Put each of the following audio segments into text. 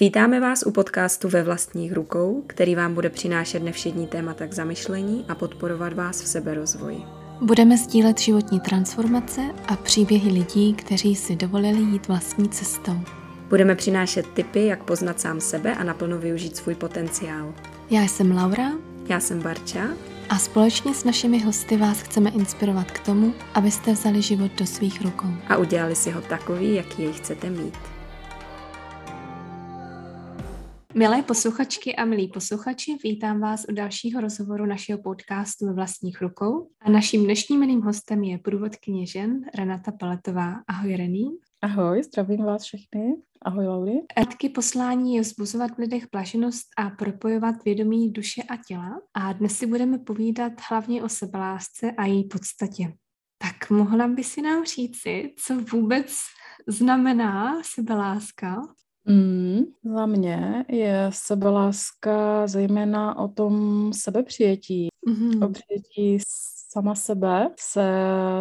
Vítáme vás u podcastu Ve vlastních rukou, který vám bude přinášet nevšední témata k zamyšlení a podporovat vás v seberozvoji. Budeme sdílet životní transformace a příběhy lidí, kteří si dovolili jít vlastní cestou. Budeme přinášet tipy, jak poznat sám sebe a naplno využít svůj potenciál. Já jsem Laura Já jsem Barča a společně s našimi hosty vás chceme inspirovat k tomu, abyste vzali život do svých rukou. a udělali si ho takový, jaký jej chcete mít. Milé posluchačky a milí posluchači, vítám vás u dalšího rozhovoru našeho podcastu ve vlastních rukou. A naším dnešním milým hostem je průvodkyně žen Renata Paletová. Ahoj Rený. Ahoj, zdravím vás všechny. Ahoj, Lauri. Taky poslání je vzbuzovat v lidech blaženost a propojovat vědomí duše a těla. A dnes si budeme povídat hlavně o sebelásce a její podstatě. Tak mohla by si nám říci, co vůbec znamená sebeláska? Mm, za mě je sebeláska zejména o tom sebepřijetí, Mhm. o přijetí sama sebe se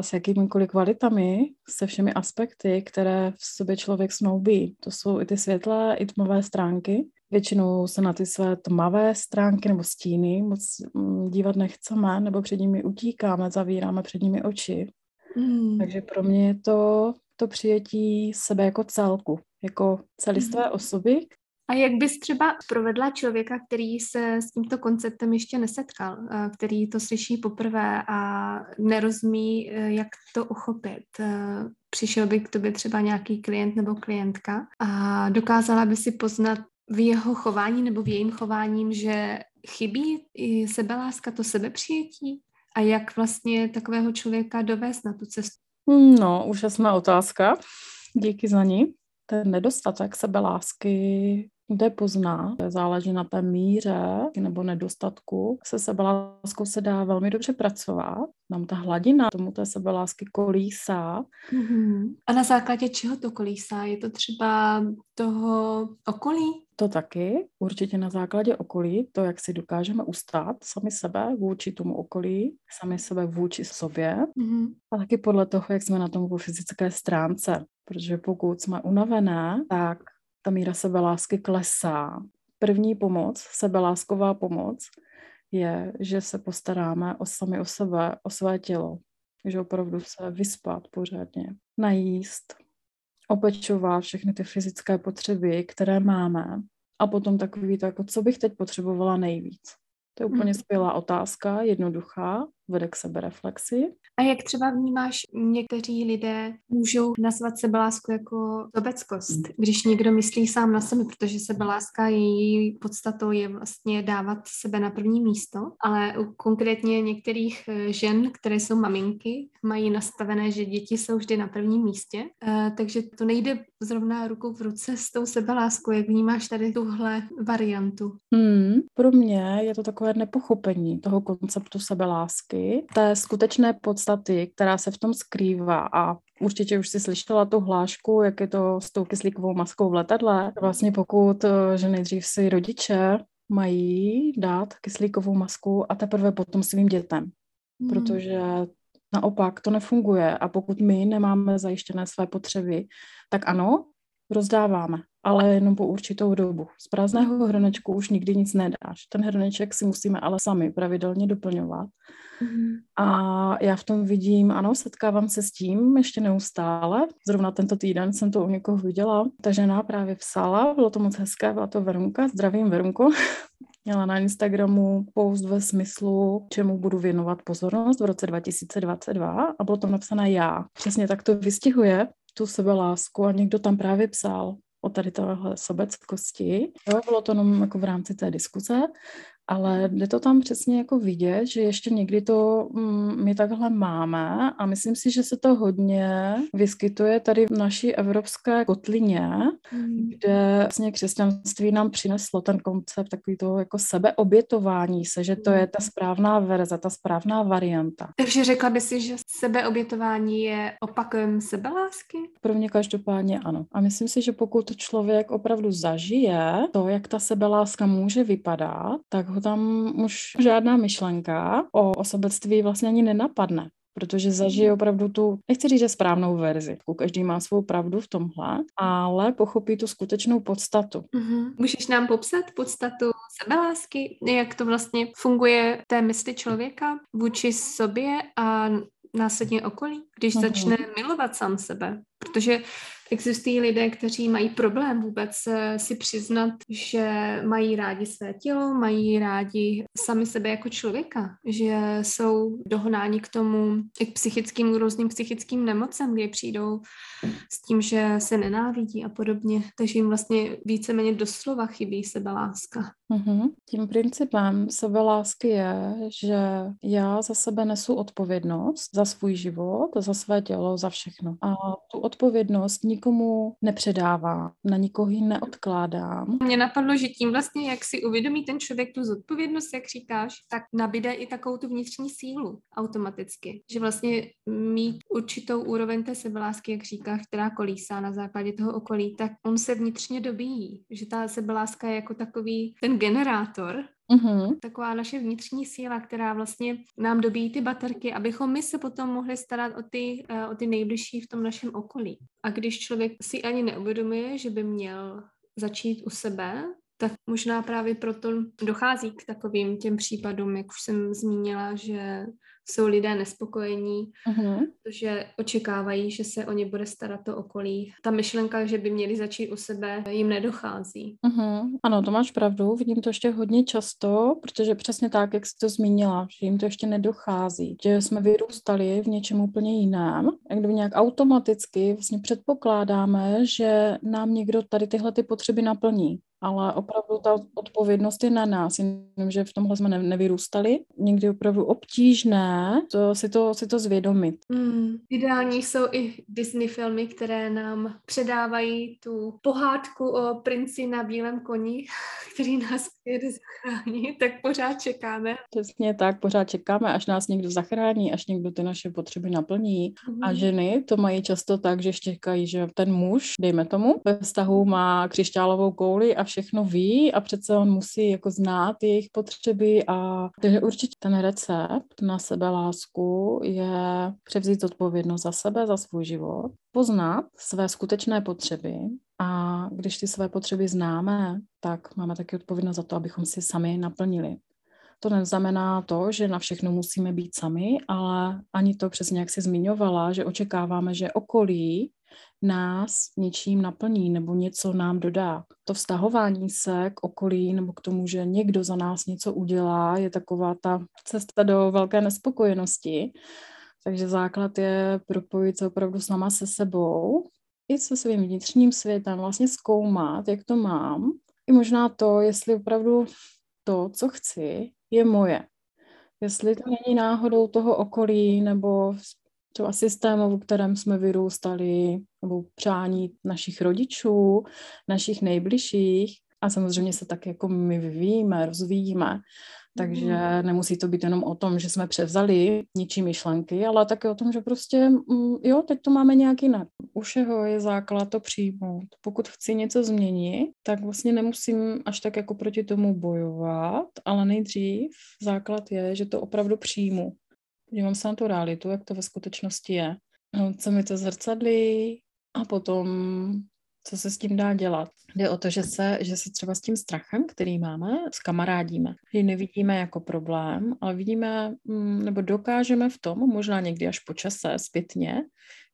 s jakýmikoliv kvalitami, se všemi aspekty, které v sobě člověk snoubí. To jsou i ty světlé, i tmavé stránky. Většinou se na ty své tmavé stránky nebo stíny moc mm, dívat nechceme, nebo před nimi utíkáme, zavíráme před nimi oči. Mm. Takže pro mě je to to přijetí sebe jako celku, jako celistvé osoby. A jak bys třeba provedla člověka, který se s tímto konceptem ještě nesetkal, eh, který to slyší poprvé a nerozumí, eh, jak to uchopit? Eh, Přišel by k tobě třeba nějaký klient nebo klientka a dokázala by si poznat v jeho chování nebo v jejím chováním, že chybí i sebeláska, to sebepřijetí? A jak vlastně takového člověka dovést na tu cestu? No, úžasná otázka. Díky za ní. Ten nedostatek sebelásky kde pozná, záleží na té míře nebo nedostatku. Se sebeláskou se dá velmi dobře pracovat. Nám ta hladina tomu té sebelásky kolísá. Mhm. A na základě čeho to kolísá? Je to třeba toho okolí? To taky, určitě na základě okolí, to, jak si dokážeme ustát sami sebe vůči tomu okolí, sami sebe vůči sobě Mhm. a taky podle toho, jak jsme na tom po fyzické stránce. Protože pokud jsme unavené, tak ta míra sebelásky klesá. První pomoc, sebelásková pomoc, je, že se postaráme o sami o sebe, o své tělo. Že opravdu se vyspat pořádně, najíst, opečovat všechny ty fyzické potřeby, které máme. A potom takový to, jako co bych teď potřebovala nejvíc. To je úplně Mhm. skvělá otázka, jednoduchá, vede k sebereflexi. A jak třeba vnímáš, někteří lidé můžou nazvat sebelásku jako sobeckost, když někdo myslí sám na sebe, protože sebeláska její podstatou je vlastně dávat sebe na první místo, ale u konkrétně některých eh, žen, které jsou maminky, mají nastavené, že děti jsou vždy na prvním místě, Eh, takže to nejde zrovna rukou v ruce s tou sebeláskou. Jak vnímáš tady tuhle variantu? Hmm, pro mě je to takové nepochopení toho konceptu sebelásky, té skutečné podstaty, která se v tom skrývá a určitě už si slyšela tu hlášku, jak je to s tou kyslíkovou maskou v letadle. Vlastně pokud, eh, že nejdřív si rodiče mají dát kyslíkovou masku a teprve potom svým dětem, Hmm. protože naopak to nefunguje a pokud my nemáme zajištěné své potřeby, tak ano, rozdáváme, ale jenom po určitou dobu. Z prázdného hrnečku už nikdy nic nedáš. Ten hrneček si musíme ale sami pravidelně doplňovat. Mhm. A já v tom vidím, ano, setkávám se s tím ještě neustále. Zrovna tento týden jsem to u někoho viděla. Ta žena právě psala, bylo to moc hezké, byla to Verunka, zdravím Verunko. Měla na Instagramu post ve smyslu, čemu budu věnovat pozornost v roce 2022 a bylo tam napsané já. Přesně tak to vystihuje tu sebelásku a někdo tam právě psal o tady téhle sobeckosti. Jo, bylo to jenom jako v rámci té diskuze, ale jde to tam přesně jako vidět, že ještě někdy to mm, my takhle máme a myslím si, že se to hodně vyskytuje tady v naší evropské kotlině, Mhm. kde vlastně křesťanství nám přineslo ten koncept takový toho jako sebeobětování se, že to je ta správná verze, ta správná varianta. Takže řekla by si, že sebeobětování je opakem sebelásky? Pro mě každopádně ano. A myslím si, že pokud člověk opravdu zažije to, jak ta sebeláska může vypadat, tak ho tam už žádná myšlenka o osobectví vlastně ani nenapadne. protože zažije opravdu tu, nechci říct, že správnou verzi. Každý má svou pravdu v tomhle, ale pochopí tu skutečnou podstatu. Mm-hmm. Můžeš nám popsat podstatu sebelásky, jak to vlastně funguje té mysli člověka vůči sobě a následně okolí, když mm-hmm. začne milovat sám sebe. Protože existují lidé, kteří mají problém vůbec si přiznat, že mají rádi své tělo, mají rádi sami sebe jako člověka, že jsou dohnáni k tomu, i k psychickým, různým psychickým nemocem, kdy přijdou s tím, že se nenávidí a podobně. Takže jim vlastně víceméně doslova chybí sebeláska. Mm-hmm. Tím principem sebelásky je, že já za sebe nesu odpovědnost za svůj život, za své tělo, za všechno. A tu odpovědnost nikomu nepředávám, na nikoho ji neodkládám. Mně napadlo, že tím vlastně, jak si uvědomí ten člověk tu zodpovědnost, jak říkáš, tak nabíde i takovou tu vnitřní sílu automaticky. Že vlastně mít určitou úroveň té sebelásky, jak říkáš, která kolísá na základě toho okolí, tak on se vnitřně dobíjí. Že ta sebeláska je jako takový ten generátor, Mm-hmm. Taková naše vnitřní síla, která vlastně nám dobíjí ty baterky, abychom my se potom mohli starat o ty, uh, o ty nejbližší v tom našem okolí. A když člověk si ani neuvědomuje, že by měl začít u sebe, tak možná právě proto dochází k takovým těm případům, jak už jsem zmínila, že jsou lidé nespokojení, uh-huh. protože očekávají, že se o ně bude starat to okolí. Ta myšlenka, že by měli začít u sebe, jim nedochází. Uh-huh. Ano, to máš pravdu, vidím to ještě hodně často, protože přesně tak, jak jsi to zmínila, že jim to ještě nedochází, že jsme vyrůstali v něčem úplně jiném, jak kdyby nějak automaticky vlastně předpokládáme, že nám někdo tady tyhle ty potřeby naplní ale opravdu ta odpovědnost je na nás, jenomže v tomhle jsme nevyrůstali. Někdy opravdu obtížné to, si, to, si to zvědomit. Mm. Ideální jsou i Disney filmy, které nám předávají tu pohádku o princi na bílém koni, který nás jede zachrání, tak pořád čekáme. Přesně tak, pořád čekáme, až nás někdo zachrání, až někdo ty naše potřeby naplní. Mm. A ženy to mají často tak, že čekají, že ten muž, dejme tomu, ve vztahu má křišťálovou kouli a všechno ví a přece on musí jako znát jejich potřeby a takže určitě ten recept na sebe lásku je převzít odpovědnost za sebe, za svůj život, poznat své skutečné potřeby a když ty své potřeby známe, tak máme taky odpovědnost za to, abychom si sami naplnili. To neznamená to, že na všechno musíme být sami, ale ani to přesně, jak jsi zmiňovala, že očekáváme, že okolí nás něčím naplní nebo něco nám dodá. To vztahování se k okolí nebo k tomu, že někdo za nás něco udělá, je taková ta cesta do velké nespokojenosti. Takže základ je propojit se opravdu s náma se sebou i se svým vnitřním světem, vlastně zkoumat, jak to mám. I možná to, jestli opravdu to, co chci, je moje. Jestli to není náhodou toho okolí nebo třeba systému, v kterém jsme vyrůstali, nebo přání našich rodičů, našich nejbližších. A samozřejmě se tak jako my vyvíjíme, rozvíjíme. Takže mm. nemusí to být jenom o tom, že jsme převzali ničí myšlenky, ale také o tom, že prostě, mm, jo, teď to máme nějak jinak. U všeho je základ to přijmout. Pokud chci něco změnit, tak vlastně nemusím až tak jako proti tomu bojovat, ale nejdřív základ je, že to opravdu přijmu dívám se na tu realitu, jak to ve skutečnosti je, no, co mi to zrcadlí a potom, co se s tím dá dělat. Jde o to, že se, že se třeba s tím strachem, který máme, kamarádíme. Že nevidíme jako problém, ale vidíme, mm, nebo dokážeme v tom, možná někdy až po čase, zpětně,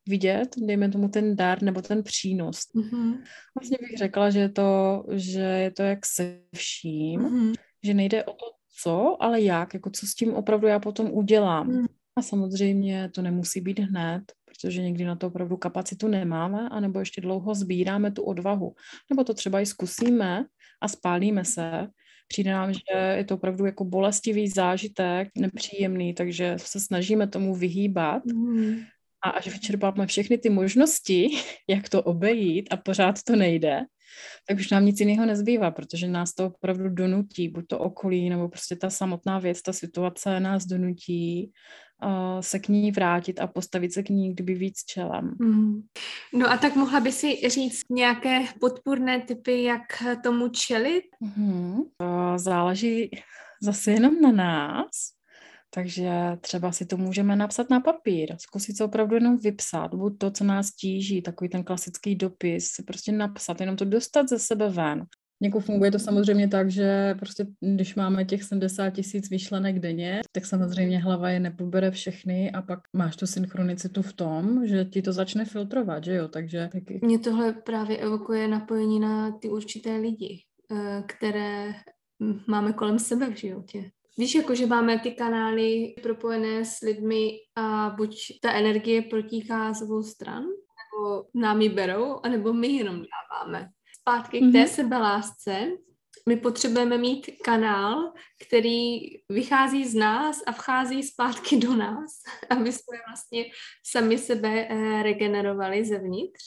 vidět, dejme tomu ten dar nebo ten přínos. Mm-hmm. Vlastně bych řekla, že je to, že je to jak se vším, mm-hmm. že nejde o to, co, ale jak, jako co s tím opravdu já potom udělám. Hmm. A samozřejmě to nemusí být hned, protože někdy na to opravdu kapacitu nemáme, anebo ještě dlouho sbíráme tu odvahu. Nebo to třeba i zkusíme a spálíme se. Přijde nám, že je to opravdu jako bolestivý zážitek, nepříjemný, takže se snažíme tomu vyhýbat. Hmm. A až vyčerpáme všechny ty možnosti, jak to obejít a pořád to nejde, tak už nám nic jiného nezbývá, protože nás to opravdu donutí, buď to okolí, nebo prostě ta samotná věc, ta situace nás donutí uh, se k ní vrátit a postavit se k ní kdyby víc čelem. Mm. No a tak mohla by si říct nějaké podpůrné typy, jak tomu čelit? Mm. To záleží zase jenom na nás, Takže třeba si to můžeme napsat na papír, zkusit se opravdu jenom vypsat, buď to, co nás tíží, takový ten klasický dopis, si prostě napsat, jenom to dostat ze sebe ven. Jako funguje to samozřejmě tak, že prostě když máme těch 70 tisíc myšlenek denně, tak samozřejmě hlava je nepobere všechny a pak máš tu synchronicitu v tom, že ti to začne filtrovat, že jo, takže... Taky... Mě tohle právě evokuje napojení na ty určité lidi, eh, které máme kolem sebe v životě. Víš, jako že máme ty kanály propojené s lidmi a buď ta energie protíká z obou stran, nebo nám ji berou, anebo my jenom dáváme zpátky k té mm-hmm. sebelásce, my potřebujeme mít kanál, který vychází z nás a vchází zpátky do nás, aby jsme vlastně sami sebe eh, regenerovali zevnitř.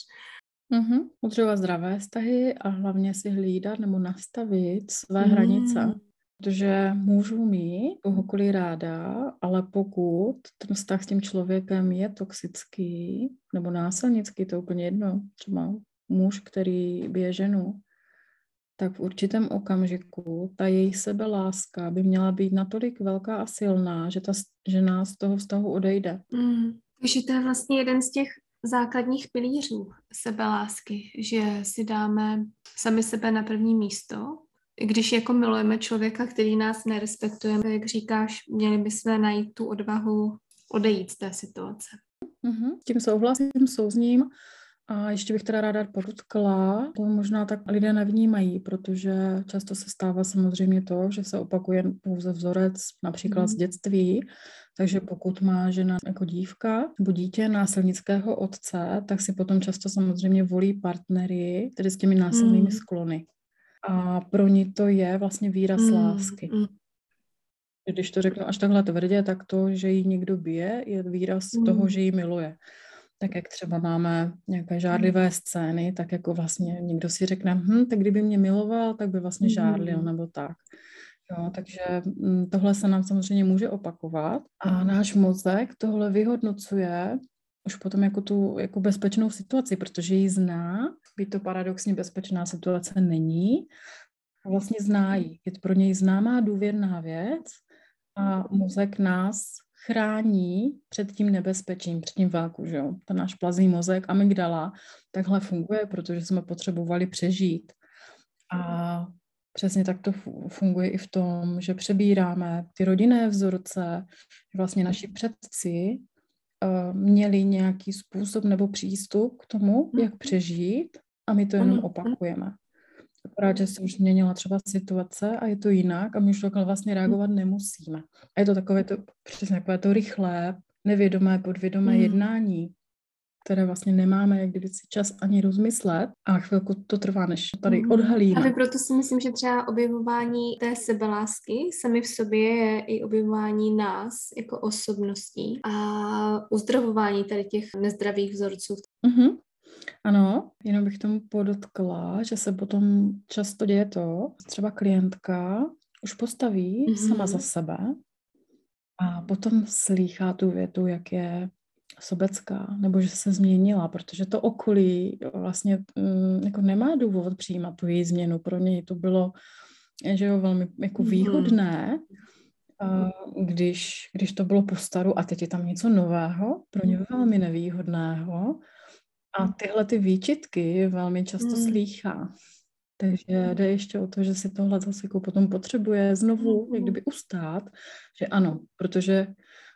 Mm-hmm. Potřebovat zdravé vztahy a hlavně si hlídat nebo nastavit své mm. hranice. Protože můžu mít kohokoliv ráda, ale pokud ten vztah s tím člověkem je toxický nebo násilnický, to je úplně jedno, třeba muž, který bije ženu, tak v určitém okamžiku ta její sebeláska by měla být natolik velká a silná, že ta žena z toho vztahu odejde. Mm, takže to je vlastně jeden z těch základních pilířů sebelásky, že si dáme sami sebe na první místo. Když jako milujeme člověka, který nás nerespektuje, jak říkáš, měli bychom najít tu odvahu odejít z té situace. Mm-hmm. Tím souhlasím, souzním. A ještě bych teda ráda podotkla, to možná tak lidé nevnímají, protože často se stává samozřejmě to, že se opakuje pouze vzorec například mm. z mhm. dětství, takže pokud má žena jako dívka nebo dítě násilnického otce, tak si potom často samozřejmě volí partnery, tedy s těmi násilnými mm. sklony. A pro ní to je vlastně výraz mm. lásky. Mm. Když to řeknu až takhle tvrdě, tak to, že ji někdo bije, je výraz mm. toho, že ji miluje tak jak třeba máme nějaké žádlivé hmm. scény, tak jako vlastně někdo si řekne, hm, tak kdyby mě miloval, tak by vlastně žádlil, hmm. nebo tak. Jo, takže hm, tohle se nám samozřejmě může opakovat a náš mozek tohle vyhodnocuje už potom jako tu jako bezpečnou situaci, protože ji zná, by to paradoxně bezpečná situace není, a vlastně zná ji. Je to pro něj známá důvěrná věc a mozek nás chrání před tím nebezpečím, před tím válku, že jo. Ten náš plazí mozek, amygdala, takhle funguje, protože jsme potřebovali přežít. A přesně tak to funguje i v tom, že přebíráme ty rodinné vzorce, že vlastně naši předci měli nějaký způsob nebo přístup k tomu, jak mhm. přežít a my to jenom opakujeme. Akorát, že se už změnila třeba situace a je to jinak a my už takhle vlastně reagovat nemusíme. A je to takové to, přesně takové to rychlé, nevědomé, podvědomé mm. jednání, které vlastně nemáme jak kdyby si čas ani rozmyslet a chvilku to trvá, než tady mm. odhalíme. A proto si myslím, že třeba objevování té sebelásky sami v sobě je i objevování nás jako osobností a uzdravování tady těch nezdravých vzorců. Mm-hmm. Ano, jenom bych tomu podotkla, že se potom často děje to, třeba klientka už postaví mm-hmm. sama za sebe a potom slýchá tu větu, jak je sobecká, nebo že se změnila, protože to okolí vlastně mm, jako nemá důvod přijímat tu její změnu. Pro něj to bylo že jo, velmi jako mhm. výhodné, mm. když, když to bylo po staru a teď je tam něco nového, pro ně velmi nevýhodného a tyhle ty výčitky velmi často hmm. slýchá. Takže jde ještě o to, že si tohle zase jako potom potřebuje znovu jak kdyby ustát, že ano, protože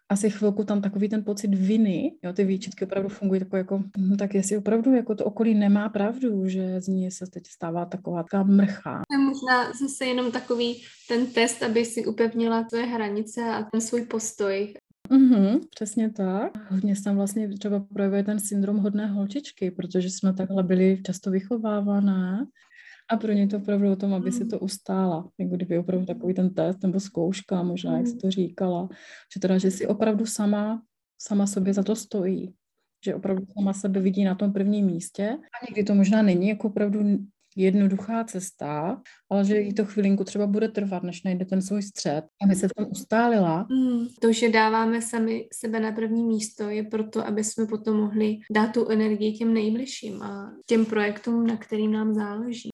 asi chvilku tam takový ten pocit viny, jo, ty výčitky opravdu fungují jako, hm, tak jestli opravdu jako to okolí nemá pravdu, že z ní se teď stává taková taková mrchá. To je možná zase jenom takový ten test, aby si upevnila své hranice a ten svůj postoj Mm-hmm, přesně tak. Hodně se tam vlastně třeba projevuje ten syndrom hodné holčičky, protože jsme takhle byli často vychovávané a pro ně to opravdu o tom, aby si to ustála. Jako kdyby opravdu takový ten test nebo zkouška, možná, jak jsi to říkala, že teda, že si opravdu sama, sama sobě za to stojí že opravdu sama sebe vidí na tom prvním místě. A někdy to možná není jako opravdu jednoduchá cesta, ale že jí to chvilinku třeba bude trvat, než najde ten svůj střed, aby se tam ustálila. Mm, to, že dáváme sami sebe na první místo, je proto, aby jsme potom mohli dát tu energii těm nejbližším a těm projektům, na kterým nám záleží.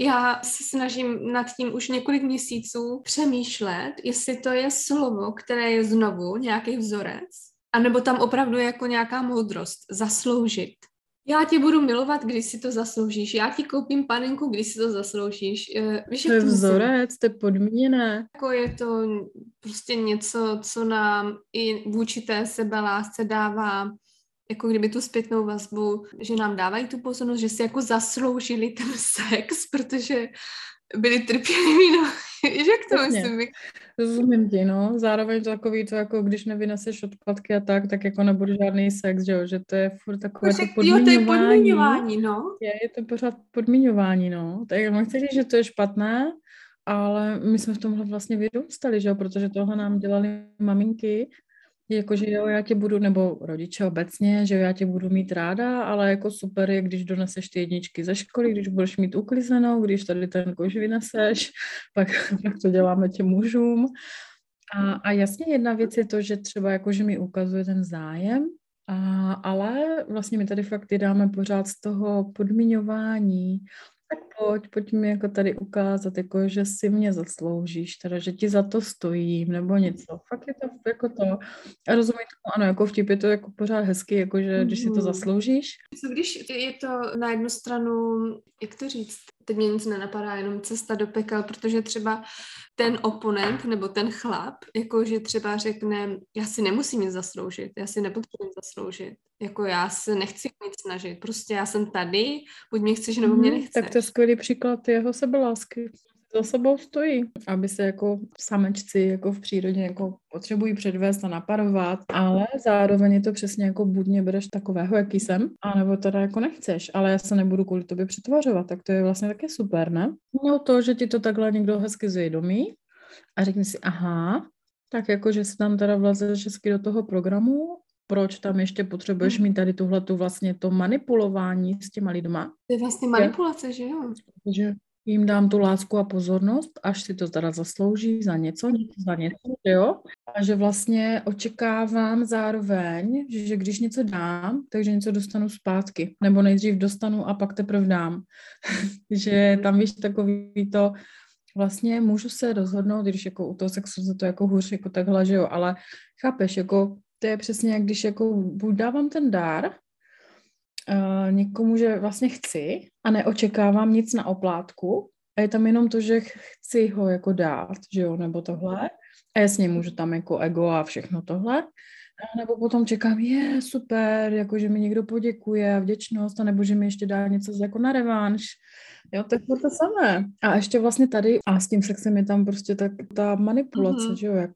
Já se snažím nad tím už několik měsíců přemýšlet, jestli to je slovo, které je znovu nějaký vzorec, anebo tam opravdu je jako nějaká moudrost, zasloužit. Já tě budu milovat, když si to zasloužíš. Já ti koupím panenku, když si to zasloužíš. Eh, víš, to je vzorec, to je podmíněné. Jako je to prostě něco, co nám i vůči té sebelásce dává jako kdyby tu zpětnou vazbu, že nám dávají tu pozornost, že si jako zasloužili ten sex, protože byli trpěliví, no, jak to Jasně. myslím? Rozumím ti, no. Zároveň to takový to, jako když nevyneseš odpadky a tak, tak jako nebude žádný sex, že jo, že to je furt takové to podmiňování. Jo, to je podmiňování, no. Je, je to pořád podmiňování, no. Tak já chci říct, že to je špatné, ale my jsme v tomhle vlastně vyrůstali, že jo, protože tohle nám dělali maminky Jakože jo, já tě budu, nebo rodiče obecně, že jo, já tě budu mít ráda, ale jako super je, když doneseš ty jedničky ze školy, když budeš mít uklizenou, když tady ten kož vyneseš, pak, pak to děláme těm mužům. A, a jasně jedna věc je to, že třeba jakože mi ukazuje ten zájem, a, ale vlastně my tady fakt dáme pořád z toho podmiňování tak pojď, pojď mi jako tady ukázat, jako, že si mě zasloužíš, teda, že ti za to stojím, nebo něco. Fakt je to jako to. A rozumím tomu, ano, jako vtip je to jako pořád hezky, jako, že když si to mhm. zasloužíš. Co když je to na jednu stranu, jak to říct, teď mě nic nenapadá, jenom cesta do pekel, protože třeba ten oponent nebo ten chlap, jakože třeba řekne, já si nemusím nic zasloužit, já si nepotřebuji zasloužit. Jako já se nechci nic snažit, prostě já jsem tady, buď mě chceš, nebo mě mhm, nechceš. Tak to je skvělý příklad jeho sebelásky za sebou stojí, aby se jako samečci jako v přírodě jako potřebují předvést a naparovat, ale zároveň je to přesně jako buď mě bereš takového, jaký jsem, anebo teda jako nechceš, ale já se nebudu kvůli tobě přetvařovat, tak to je vlastně také super, ne? No to, že ti to takhle někdo hezky zvědomí a řekni si, aha, tak jako, že si tam teda vlezeš hezky do toho programu proč tam ještě potřebuješ mít tady tuhle tu vlastně to manipulování s těma lidma. To je vlastně manipulace, že jo? Že jim dám tu lásku a pozornost, až si to teda zaslouží za něco, za něco, jo? A že vlastně očekávám zároveň, že, že když něco dám, takže něco dostanu zpátky. Nebo nejdřív dostanu a pak teprve dám. že tam víš takový to, vlastně můžu se rozhodnout, když jako u toho sexu se to jako hůř, jako takhle, že jo, ale chápeš, jako to je přesně jak když jako buď dávám ten dár, uh, někomu, že vlastně chci a neočekávám nic na oplátku a je tam jenom to, že chci ho jako dát, že jo, nebo tohle. A jasně můžu tam jako ego a všechno tohle. A nebo potom čekám, je super, jako že mi někdo poděkuje, vděčnost, a nebo že mi ještě dá něco jako na revanš. Jo, tak to to samé. A ještě vlastně tady, a s tím sexem je tam prostě tak ta manipulace, mm-hmm. že jo, jak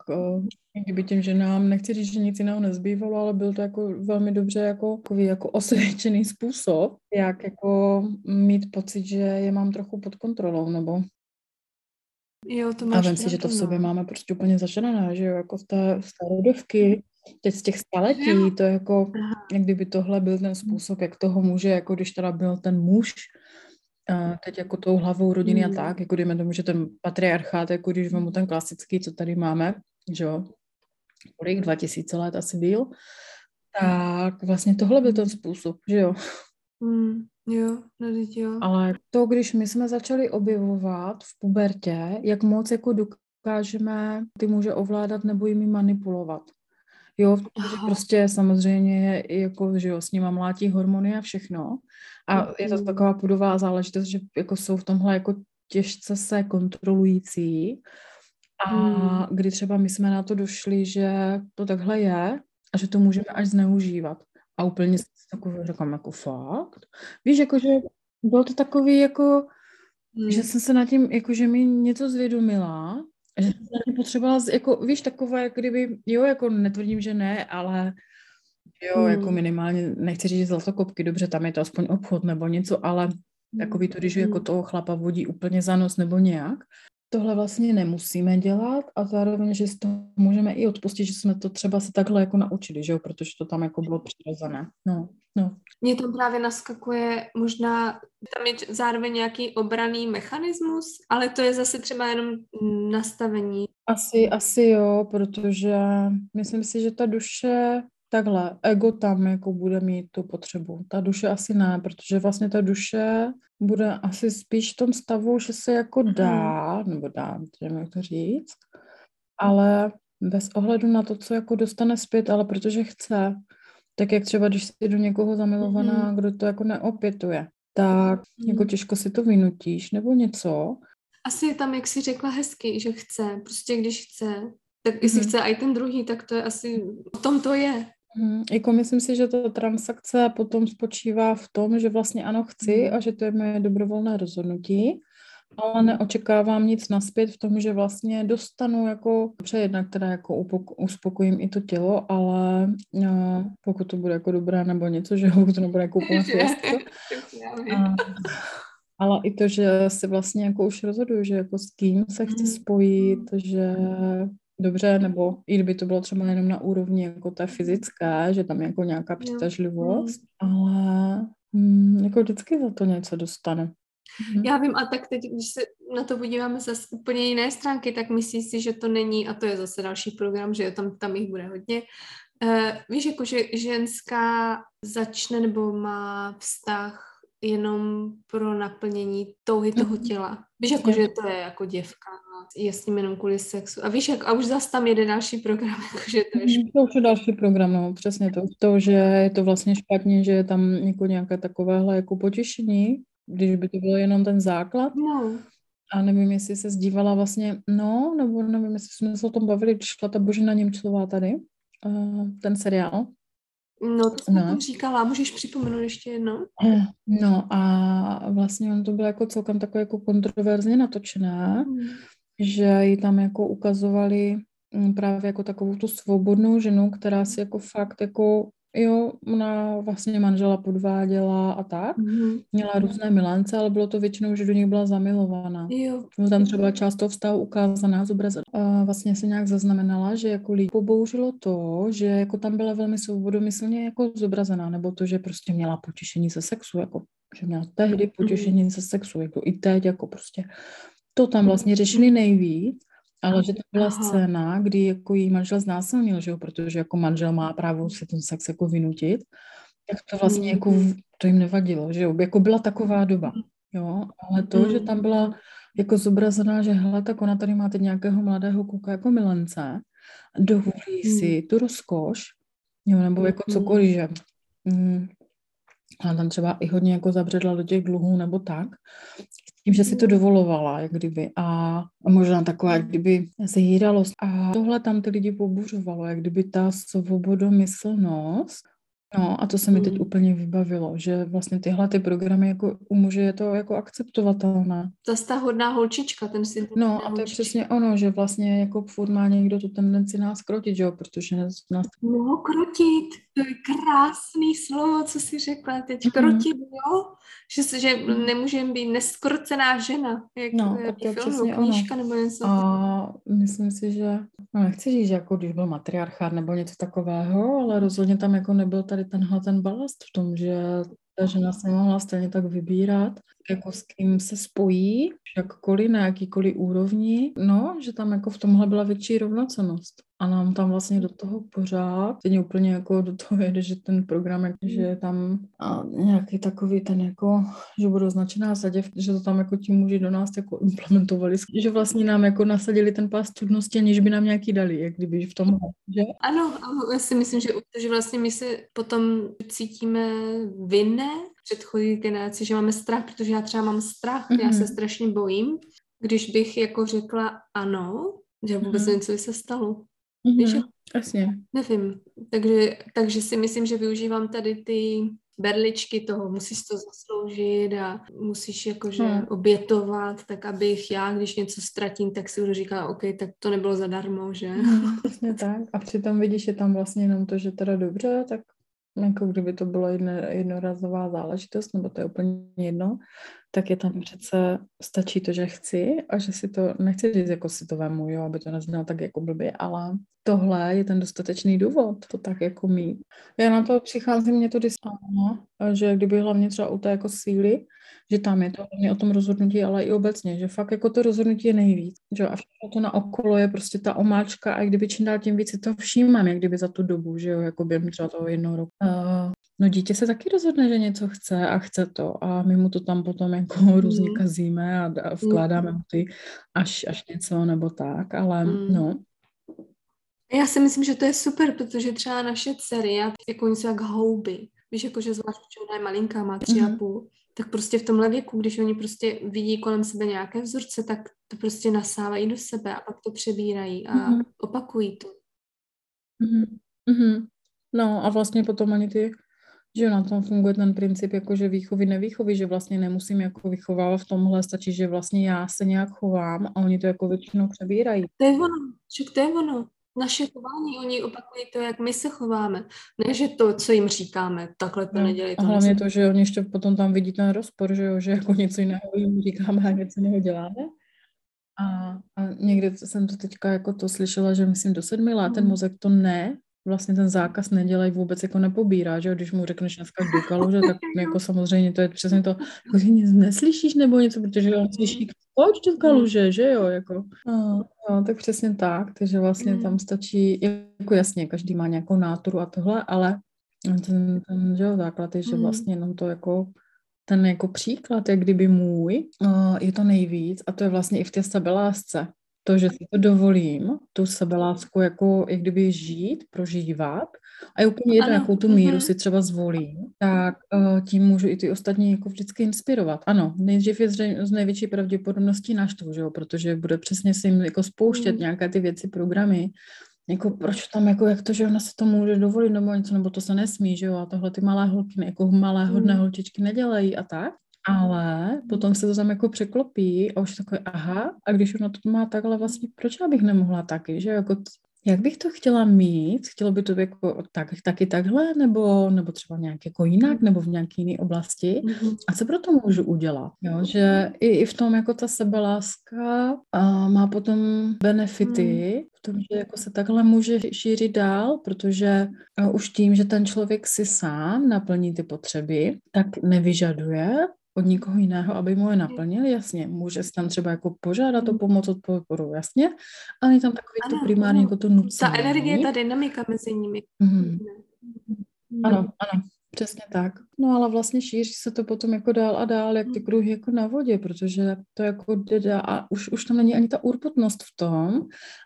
kdyby těm ženám, nechci říct, že nic jiného nezbývalo, ale byl to jako velmi dobře jako, takový jako osvědčený způsob, jak jako mít pocit, že je mám trochu pod kontrolou, nebo Jo, to máš A vím si, že to v sobě no. máme prostě úplně začarené, že jo, jako z té, z té rodovky, teď z těch staletí, to je jako, jak kdyby tohle byl ten způsob, jak toho muže, jako když teda byl ten muž, a teď jako tou hlavou rodiny mm. a tak, jako dejme tomu, že ten patriarchát, jako když mu ten klasický, co tady máme, že jo, kolik, 2000 let asi byl, tak vlastně tohle byl ten způsob, že jo. Mm, jo, no jo. Ale to, když my jsme začali objevovat v pubertě, jak moc jako dokážeme ty muže ovládat nebo jimi manipulovat. Jo, protože prostě samozřejmě jako, že jo, s nima mlátí hormony a všechno. A je to taková pudová záležitost, že jako jsou v tomhle jako těžce se kontrolující. A hmm. kdy třeba my jsme na to došli, že to takhle je a že to můžeme až zneužívat. A úplně si takový říkám, jako fakt. Víš, jako, že bylo to takový, jako, hmm. že jsem se nad tím, jako, že mi něco zvědomila, že jsem se potřebovala, jako, víš, takové, jako kdyby, jo, jako netvrdím, že ne, ale jo, hmm. jako minimálně, nechci říct, že zlatokopky, dobře, tam je to aspoň obchod nebo něco, ale takový to, když jako hmm. toho chlapa vodí úplně za nos nebo nějak, tohle vlastně nemusíme dělat a zároveň, že si to můžeme i odpustit, že jsme to třeba se takhle jako naučili, že jo, protože to tam jako bylo přirozené. No, no. Mně tam právě naskakuje možná, tam je zároveň nějaký obraný mechanismus, ale to je zase třeba jenom nastavení. Asi, asi jo, protože myslím si, že ta duše takhle, ego tam jako bude mít tu potřebu. Ta duše asi ne, protože vlastně ta duše bude asi spíš v tom stavu, že se jako mhm. dá, nebo dá, nevím, jak to říct, ale bez ohledu na to, co jako dostane zpět, ale protože chce, tak jak třeba, když jsi do někoho zamilovaná, mm. kdo to jako neopětuje, tak mm. jako těžko si to vynutíš nebo něco. Asi tam, jak jsi řekla hezky, že chce. Prostě když chce, tak jestli mm. chce i ten druhý, tak to je asi, o tom to je. Mm, jako myslím si, že ta transakce potom spočívá v tom, že vlastně ano chci mm. a že to je moje dobrovolné rozhodnutí ale neočekávám nic naspět v tom, že vlastně dostanu jako přejedna, která jako uspokojím i to tělo, ale no, pokud to bude jako dobré nebo něco, že pokud to nebude jako úplně ale i to, že si vlastně jako už rozhoduju, že jako s kým se chci mm. spojit, že dobře, nebo i kdyby to bylo třeba jenom na úrovni jako té fyzické, že tam je jako nějaká přitažlivost, ale mm, jako vždycky za to něco dostane. Mm-hmm. Já vím, a tak teď, když se na to podíváme z úplně jiné stránky, tak myslíš si, že to není, a to je zase další program, že tam, tam jich bude hodně, uh, víš, jako, že ženská začne nebo má vztah jenom pro naplnění touhy toho mhm. těla. Víš, jako, že to je jako děvka je s ním jenom kvůli sexu. A víš, jak, a už zase tam jede další program, že to je špatně. To už je další program, no, přesně to. To, že je to vlastně špatně, že je tam jako nějaké takovéhle jako potěšení, když by to bylo jenom ten základ. No. A nevím, jestli se zdívala vlastně, no, nebo nevím, jestli jsme se o tom bavili, když šla ta Božena Němcová tady, uh, ten seriál. No, to jsem no. říkala, můžeš připomenout ještě jednou? No a vlastně on to bylo jako celkem takové jako kontroverzně natočené, hmm. že ji tam jako ukazovali mm, právě jako takovou tu svobodnou ženu, která si jako fakt jako Jo, ona vlastně manžela podváděla a tak. Mm-hmm. Měla různé milence, ale bylo to většinou, že do nich byla zamilovaná. Jo. Bylo tam třeba část toho vztahu ukázaná, zobrazená. A vlastně se nějak zaznamenala, že jako lidi pobouřilo to, že jako tam byla velmi svobodomyslně jako zobrazená, nebo to, že prostě měla potěšení ze sexu, jako že měla tehdy potěšení mm-hmm. ze sexu, jako i teď, jako prostě to tam vlastně řešili nejvíc. Ale že to byla Aha. scéna, kdy jako jí manžel znásilnil, že jo, protože jako manžel má právo si ten sex jako vynutit, tak to vlastně jako mm. to jim nevadilo, že jo, jako byla taková doba, jo, ale to, že tam byla jako zobrazená, že hele, tak ona tady má teď nějakého mladého kluka jako milence, dovolí mm. si tu rozkoš, jo, nebo jako cokoliv, že mm, a tam třeba i hodně jako zabředla do těch dluhů nebo tak, tím, že si to dovolovala, jak kdyby. A, a možná taková, jak kdyby zhýralost. A tohle tam ty lidi pobuřovalo, jak kdyby ta svobodomyslnost No a to se mi teď mm. úplně vybavilo, že vlastně tyhle ty programy jako u muže je to jako akceptovatelné. Zase ta hodná holčička, ten si No a to je přesně ono, že vlastně jako furt má někdo tu tendenci nás krotit, že jo, protože nás... No krotit, to je krásný slovo, co jsi řekla teď, krotit, jo, že, že nemůžeme být neskrocená žena, jak no, tak to přesně knížka nebo něco. A myslím si, že, no nechci říct, že jako když byl matriarchát nebo něco takového, ale rozhodně tam jako nebyl tady tenhle ten balast v tom, že ta žena se mohla stejně tak vybírat, jako s kým se spojí, jakkoliv, na jakýkoliv úrovni, no, že tam jako v tomhle byla větší rovnocenost. A nám tam vlastně do toho pořád, teď úplně jako do toho jede, že ten program, že je tam a nějaký takový ten jako, že budou značená zaděv, že to tam jako ti muži do nás jako implementovali, že vlastně nám jako nasadili ten pás trudnosti, aniž by nám nějaký dali, jak kdyby v tom, že? Ano, já si myslím, že, že vlastně my se potom cítíme vinné předchozí generaci, že máme strach, protože já třeba mám strach, mm-hmm. já se mhm. strašně bojím, když bych jako řekla ano, že vůbec mm-hmm. něco se stalo. Mm-hmm. Jasně. Nevím. Takže, takže si myslím, že využívám tady ty berličky toho, musíš to zasloužit a musíš jakože hmm. obětovat, tak abych já, když něco ztratím, tak si budu říkat, OK, tak to nebylo zadarmo, že? Hmm, přesně tak. A přitom vidíš, je tam vlastně jenom to, že teda dobře, tak jako kdyby to byla jedno, jednorazová záležitost, nebo to je úplně jedno, tak je tam přece, stačí to, že chci a že si to, nechci říct, jako si to vemu, jo, aby to neznělo tak jako blbě, ale tohle je ten dostatečný důvod, to tak jako mít. Já na to přicházím, mě to diskáno, že kdyby hlavně třeba u té jako síly, že tam je to hlavně o tom rozhodnutí, ale i obecně, že fakt jako to rozhodnutí je nejvíc, že a všechno to na okolo je prostě ta omáčka a kdyby čím dál tím víc si to všímám, jak kdyby za tu dobu, že jo, jako během třeba toho jednoho roku. Uh, No dítě se taky rozhodne, že něco chce a chce to a my mu to tam potom jako mm. různě kazíme a, a vkládáme mu ty až, až něco nebo tak, ale mm. no. Já si myslím, že to je super, protože třeba naše dcery, já, jako oni jsou jak houby, víš, jako že zvlášť, že ona je malinká, má tři mm. a mhm. půl, tak prostě v tomhle věku, když oni prostě vidí kolem sebe nějaké vzorce, tak to prostě nasávají do sebe a pak to přebírají a mm. opakují to. Mm-hmm. No a vlastně potom ani ty že na tom funguje ten princip jakože výchovy, nevýchovy, že vlastně nemusím jako vychovávat v tomhle, stačí, že vlastně já se nějak chovám a oni to jako většinou přebírají. To je ono, že to je ono. Naše chování, oni opakují to, jak my se chováme. Ne, že to, co jim říkáme, takhle to no, nedělej. A hlavně to, že oni ještě potom tam vidí ten rozpor, že jo, že jako něco jiného jim říkáme a něco jiného děláme. A, a někde jsem to teďka jako to slyšela, že myslím do sedmi let ten mm. mozek to ne, vlastně ten zákaz nedělají vůbec jako nepobírá, že když mu řekneš dneska do kaluže, tak jako samozřejmě to je přesně to, jako že nic neslyšíš nebo něco, protože on slyší, pojď do kaluže, že jo, jako. No, no, tak přesně tak, takže vlastně tam stačí, jako jasně, každý má nějakou náturu a tohle, ale ten, ten že jo, základ je, že vlastně jenom to jako ten jako příklad, jak kdyby můj, je to nejvíc a to je vlastně i v té sebelásce to, že si to dovolím, tu sebelásku jako jak kdyby žít, prožívat a je úplně jedno, jakou tu míru mhm. si třeba zvolím, tak uh, tím můžu i ty ostatní jako vždycky inspirovat. Ano, nejdřív je z největší pravděpodobností naštvu, že jo, protože bude přesně si jim jako spouštět mm. nějaké ty věci, programy, jako proč tam, jako jak to, že ona se to může dovolit nebo něco, nebo to se nesmí, že jo, a tohle ty malé holky, jako malé hodné mm. holčičky nedělají a tak ale potom se to tam jako překlopí a už takový aha, a když ona to má takhle vlastně, proč já bych nemohla taky, že jako jak bych to chtěla mít? Chtělo by to jako tak, taky takhle, nebo, nebo třeba nějak jako jinak, nebo v nějaké jiné oblasti? Mm-hmm. A co pro to můžu udělat? Jo, že i, i v tom jako ta sebeláska a má potom benefity, mm. v tom, že jako se takhle může šířit dál, protože už tím, že ten člověk si sám naplní ty potřeby, tak nevyžaduje od nikoho jiného, aby mu je naplnil, jasně, může se tam třeba jako požádat o mm. pomoc, od podporu, jasně, ale je tam takový ano, to primárně ano. jako to nucení. Ta energie, ta dynamika mezi nimi. Mm-hmm. Ano, ano, přesně tak. No ale vlastně šíří se to potom jako dál a dál, jak ty mm. kruhy jako na vodě, protože to jako jde a už, už tam není ani ta urputnost v tom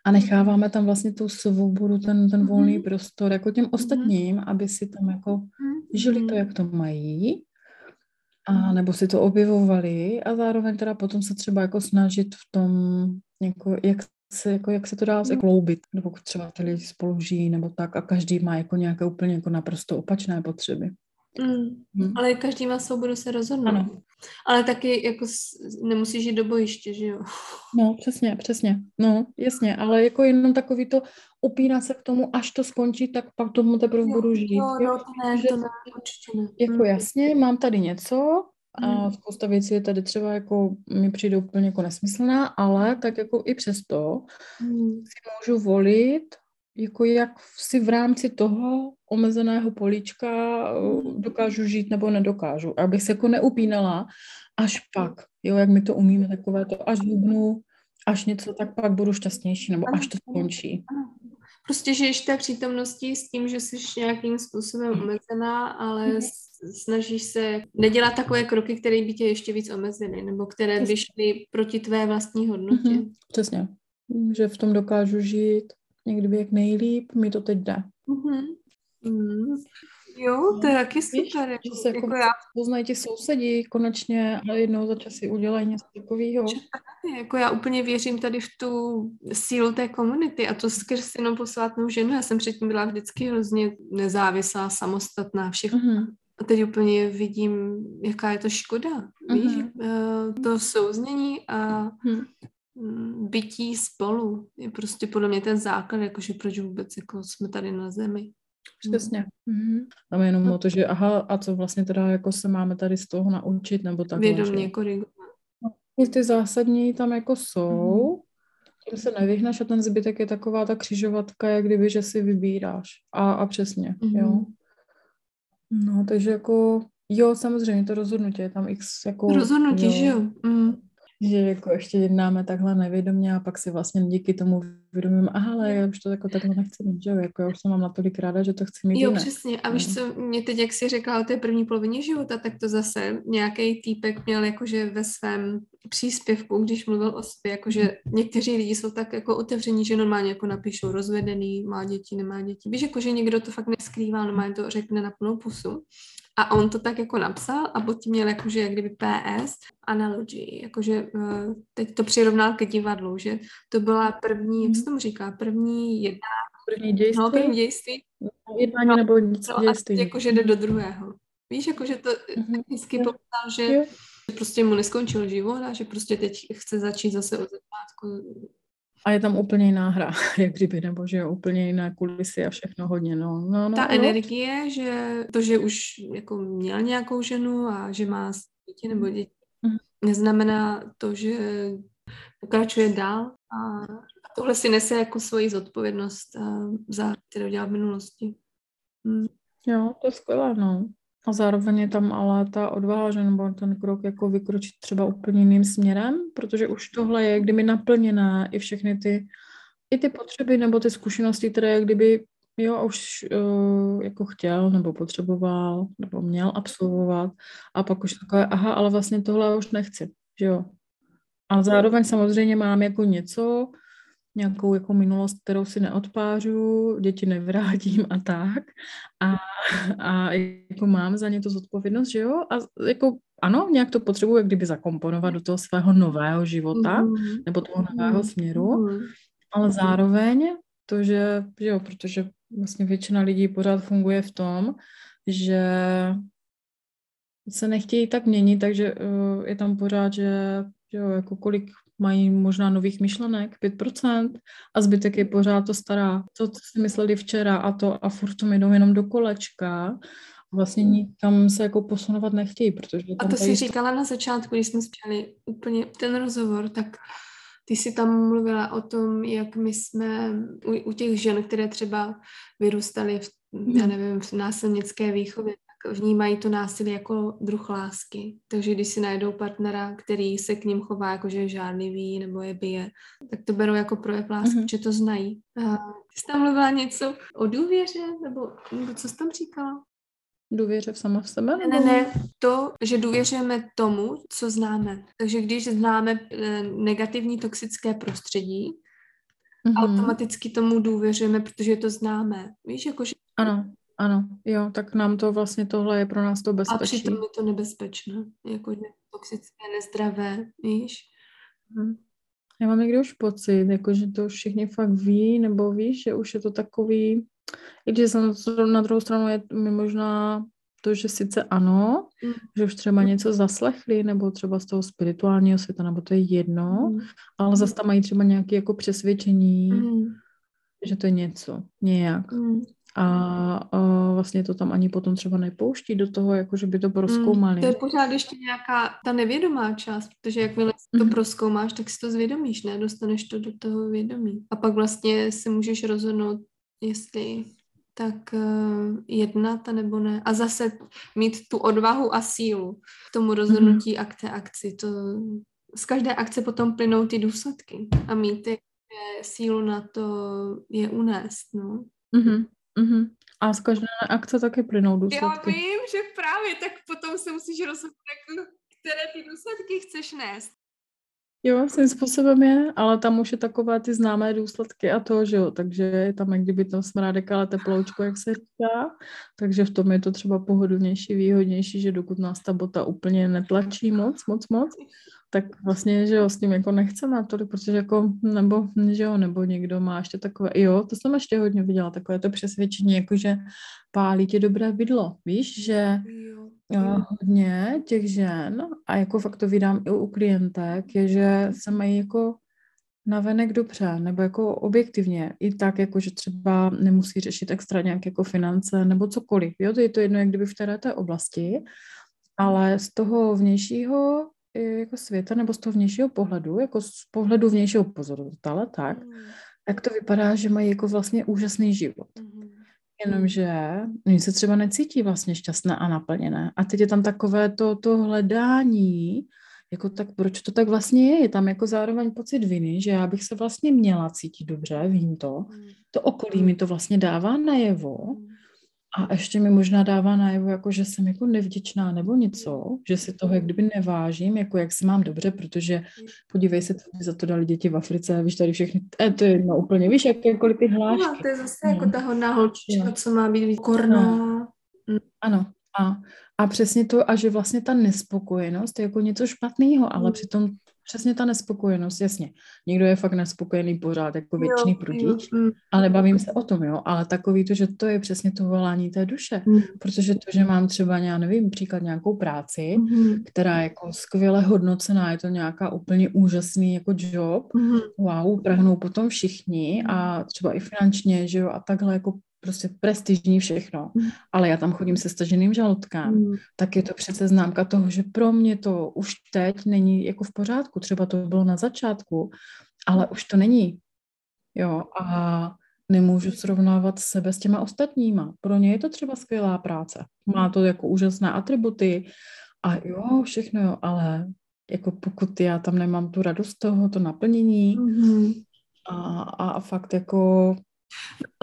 a necháváme tam vlastně tu svobodu, ten, ten volný mm-hmm. prostor jako těm ostatním, aby si tam jako žili to, jak to mají a nebo si to objevovali a zároveň teda potom se třeba jako snažit v tom, jako, jak se, jako, jak se to dá zakloubit, nebo pokud třeba ty lidi spolu žijí, nebo tak a každý má jako nějaké úplně jako naprosto opačné potřeby. Mm, hmm. Ale každý má svobodu se rozhodnout. Ano. Ale taky jako nemusíš jít do bojiště, že jo? No, přesně, přesně. No, jasně, ale jako jenom takový to upínat se k tomu, až to skončí, tak pak tomu teprve jo, budu žít. Jo, jo, to ne, to ne, určitě ne. Jako hmm. jasně, mám tady něco a hmm. spousta věcí je tady třeba jako mi přijde úplně jako nesmyslná, ale tak jako i přesto hmm. si můžu volit, jako jak si v rámci toho omezeného políčka hmm. dokážu žít nebo nedokážu. Abych se jako neupínala až pak, jo, jak my to umíme, takové to až hubnu, až něco, tak pak budu šťastnější, nebo až to skončí. Prostě žiješ té přítomnosti s tím, že jsi nějakým způsobem omezená, ale mhm. snažíš se nedělat takové kroky, které by tě ještě víc omezily, nebo které by šly proti tvé vlastní hodnotě. Mm-hmm. Přesně. Že v tom dokážu žít někdy jak nejlíp, mi to teď jde. Mm-hmm. Mm. Jo, to je taky super. Víš, že se jako, jako já... poznají ti sousedí konečně a jednou za čas si udělají něco takového. Jako já úplně věřím tady v tu sílu té komunity a to skrz jenom posvátnou ženu. Já jsem předtím byla vždycky hrozně nezávislá, samostatná, všechno. Mm-hmm. A teď úplně vidím, jaká je to škoda. Mm-hmm. Víš, to souznění a mm bytí spolu je prostě podle mě ten základ, jakože proč vůbec jako jsme tady na zemi. Přesně. Mm-hmm. Tam je jenom no. o to, že aha, a co vlastně teda jako se máme tady z toho naučit, nebo tak. Vědomě korigovat. No, ty zásadní tam jako jsou, mm-hmm. tím se nevyhneš a ten zbytek je taková ta křižovatka, jak kdyby, že si vybíráš. A, a přesně, mm-hmm. jo. No, takže jako, jo, samozřejmě to rozhodnutí je tam x jako... Rozhodnutí, jo. že jo. Mm že jako ještě jednáme takhle nevědomě a pak si vlastně díky tomu vědomím, aha, ale já už to jako takhle nechci mít, že jo, jako já už jsem mám natolik ráda, že to chci mít Jo, jinak. přesně. A víš no. co, mě teď, jak jsi řekla o té první polovině života, tak to zase nějaký týpek měl jakože ve svém příspěvku, když mluvil o sobě, jakože někteří lidi jsou tak jako otevření, že normálně jako napíšou rozvedený, má děti, nemá děti. Víš, jakože někdo to fakt neskrývá, normálně to řekne na plnou pusu. A on to tak jako napsal a pod tím měl jakože jak kdyby PS analogy, jakože eh, teď to přirovnal ke divadlu, že to byla první, jak se mhm. tomu říká, první jedna... První dějství? No, první dějství. Jednání no, nebo nic no, dějství. A jakože jde do druhého. Víš, jakože to mm-hmm. hezky popsal, že jo. prostě mu neskončil život a že prostě teď chce začít zase od začátku a je tam úplně jiná hra, jak kdyby, nebo že úplně jiné kulisy a všechno hodně, no. no, no Ta no. energie, že to, že už jako měl nějakou ženu a že má děti nebo děti, mm. neznamená to, že pokračuje dál a tohle si nese jako svoji zodpovědnost za, kterou dělal v minulosti. Mm. Jo, to je skvělé, no. A zároveň je tam ale ta odvaha, že nebo ten krok jako vykročit třeba úplně jiným směrem, protože už tohle je kdyby naplněné i všechny ty, i ty potřeby nebo ty zkušenosti, které kdyby jo, už uh, jako chtěl nebo potřeboval nebo měl absolvovat a pak už takové, aha, ale vlastně tohle už nechci, že jo. A zároveň samozřejmě mám jako něco, nějakou jako minulost, kterou si neodpářu, děti nevrátím a tak. A, a jako mám za ně to zodpovědnost, že jo? A jako ano, nějak to potřebuji jak kdyby zakomponovat do toho svého nového života mm-hmm. nebo toho nového mm-hmm. směru, mm-hmm. ale zároveň to, že, že jo, protože vlastně většina lidí pořád funguje v tom, že se nechtějí tak měnit, takže uh, je tam pořád, že, že jo, jako kolik mají možná nových myšlenek, 5%, a zbytek je pořád to stará. To, co si mysleli včera a to a furt to jdou jenom do kolečka. Vlastně nikam se jako posunovat nechtějí, protože... A to si říkala na začátku, když jsme spěli úplně ten rozhovor, tak ty jsi tam mluvila o tom, jak my jsme u, u těch žen, které třeba vyrůstaly v, já hmm. nevím, v násilnické výchově, vnímají to násilí jako druh lásky. Takže když si najdou partnera, který se k ním chová jako, že je žádlivý nebo je bije, tak to berou jako projev lásky, mm-hmm. že to znají. A jsi tam mluvila něco o důvěře, nebo, nebo co jsi tam říkala? Důvěře v sama v sebe? Ne, ne, ne, to, že důvěřujeme tomu, co známe. Takže když známe eh, negativní toxické prostředí, mm-hmm. automaticky tomu důvěřujeme, protože to známe. Víš, jakože... Ano, ano, jo, tak nám to vlastně tohle je pro nás to bezpečí. A přitom je to nebezpečné, jako toxické, nezdravé, víš? Hmm. Já mám někdy už pocit, jako že to všichni fakt ví, nebo víš, že už je to takový, i když na druhou stranu je mi možná to, že sice ano, mm. že už třeba něco zaslechli, nebo třeba z toho spirituálního světa, nebo to je jedno, mm. ale zase tam mají třeba nějaké jako přesvědčení, mm. že to je něco, nějak. Mm a, a vlastně to tam ani potom třeba nepouští do toho, jako že by to proskoumali. Mm, to je pořád ještě nějaká ta nevědomá část, protože jakmile to mm. proskoumáš, tak si to zvědomíš, ne? Dostaneš to do toho vědomí. A pak vlastně si můžeš rozhodnout, jestli tak uh, jednat, nebo ne. A zase mít tu odvahu a sílu k tomu rozhodnutí mm. akce akci. To, z každé akce potom plynou ty důsledky a mít ty, sílu na to je unést, no. Mm-hmm. Mm-hmm. A z každé akce taky plynou důsledky. Já vím, že právě, tak potom se musíš rozhodnout, které ty důsledky chceš nést. Jo, svým způsobem je, ale tam už je takové ty známé důsledky a to, že jo, takže je tam jak kdyby tam smrádek, ale teploučko, jak se říká, takže v tom je to třeba pohodlnější, výhodnější, že dokud nás ta bota úplně netlačí moc, moc, moc, tak vlastně, že jo, s tím jako nechceme tolik, protože jako, nebo, že jo, nebo někdo má ještě takové, jo, to jsem ještě hodně viděla, takové to přesvědčení, jako že pálí tě dobré bydlo, víš, že jo, jo. hodně těch žen, a jako fakt to vydám i u klientek, je, že se mají jako navenek dobře, nebo jako objektivně, i tak, jako že třeba nemusí řešit extra nějaké jako finance nebo cokoliv. Jo, to je to jedno, jak kdyby v té, té oblasti, ale z toho vnějšího jako světa nebo z toho vnějšího pohledu, jako z pohledu vnějšího pozorovatele, tak, mm. tak to vypadá, že mají jako vlastně úžasný život. Mm. Jenomže oni se třeba necítí vlastně šťastné a naplněné. A teď je tam takové to, to hledání, jako tak proč to tak vlastně je? Je tam jako zároveň pocit viny, že já bych se vlastně měla cítit dobře, vím to. Hmm. To okolí mi to vlastně dává najevo. A ještě mi možná dává najevo, jako že jsem jako nevděčná nebo něco, že si toho jak kdyby nevážím, jako jak se mám dobře, protože podívej se, co za to dali děti v Africe, víš tady všechny, e, to je no, úplně, víš, jakékoliv ty hlášky. No, to je zase jako no. jako ta hodná holčička, co má být korná. No. Ano, a, a přesně to, a že vlastně ta nespokojenost je jako něco špatného, ale mm. přitom přesně ta nespokojenost, jasně. Někdo je fakt nespokojený pořád, jako věčný prudič, mm. ale bavím se o tom, jo, ale takový to, že to je přesně to volání té duše, mm. protože to, že mám třeba, já nevím, příklad nějakou práci, mm. která je jako skvěle hodnocená, je to nějaká úplně úžasný jako job, mm. wow, prahnou potom všichni a třeba i finančně, že jo, a takhle jako prostě prestižní všechno, mm. ale já tam chodím se staženým žaludkem, mm. tak je to přece známka toho, že pro mě to už teď není jako v pořádku. Třeba to bylo na začátku, ale už to není. Jo, a nemůžu srovnávat sebe s těma ostatníma. Pro ně je to třeba skvělá práce. Má to jako úžasné atributy a jo, všechno jo, ale jako pokud já tam nemám tu radost toho, to naplnění mm. a, a fakt jako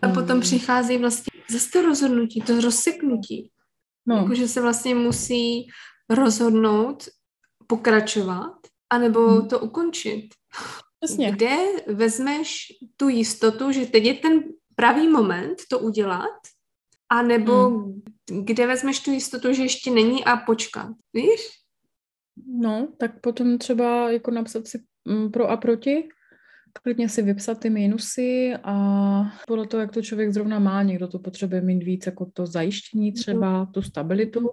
a potom přichází vlastně zase to rozhodnutí, to rozseknutí. No. Jakože se vlastně musí rozhodnout pokračovat, anebo hmm. to ukončit. Jasně. Kde vezmeš tu jistotu, že teď je ten pravý moment to udělat, anebo hmm. kde vezmeš tu jistotu, že ještě není a počkat, víš? No, tak potom třeba jako napsat si mm, pro a proti, klidně si vypsat ty minusy a podle toho, jak to člověk zrovna má, někdo to potřebuje mít víc jako to zajištění mhm. třeba, tu stabilitu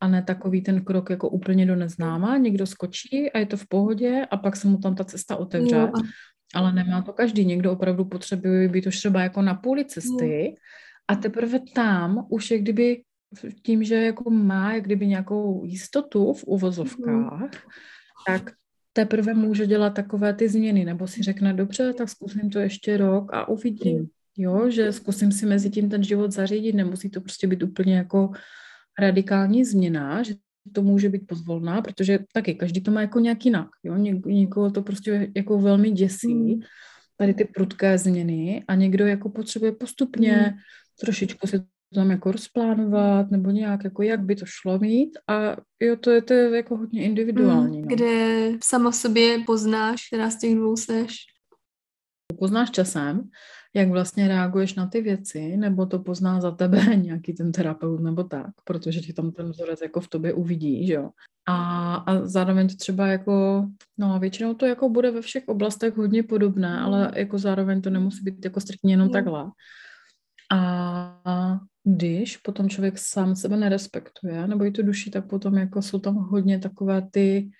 a ne takový ten krok jako úplně do neznáma, někdo skočí a je to v pohodě a pak se mu tam ta cesta otevře. No. Ale nemá to každý. Někdo opravdu potřebuje být už třeba jako na půli cesty a teprve tam už je kdyby tím, že jako má jak kdyby nějakou jistotu v uvozovkách, mm. tak teprve může dělat takové ty změny, nebo si řekne, dobře, tak zkusím to ještě rok a uvidím. Jo, že zkusím si mezi tím ten život zařídit, nemusí to prostě být úplně jako radikální změna, že to může být pozvolná, protože taky každý to má jako nějak jinak, jo, Ně- někoho to prostě jako velmi děsí, mm. tady ty prudké změny a někdo jako potřebuje postupně mm. trošičku si tam jako rozplánovat, nebo nějak, jako jak by to šlo mít a jo, to je, to je jako hodně individuální. Mm, no. Kde sama sobě poznáš, která z těch dvou seš? Poznáš časem, jak vlastně reaguješ na ty věci, nebo to pozná za tebe nějaký ten terapeut nebo tak, protože ti tam ten vzorec jako v tobě uvidí, že jo. A, a zároveň to třeba jako, no většinou to jako bude ve všech oblastech hodně podobné, ale jako zároveň to nemusí být jako striktně jenom mm. takhle. A když potom člověk sám sebe nerespektuje, nebo i tu duši, tak potom jako jsou tam hodně takové ty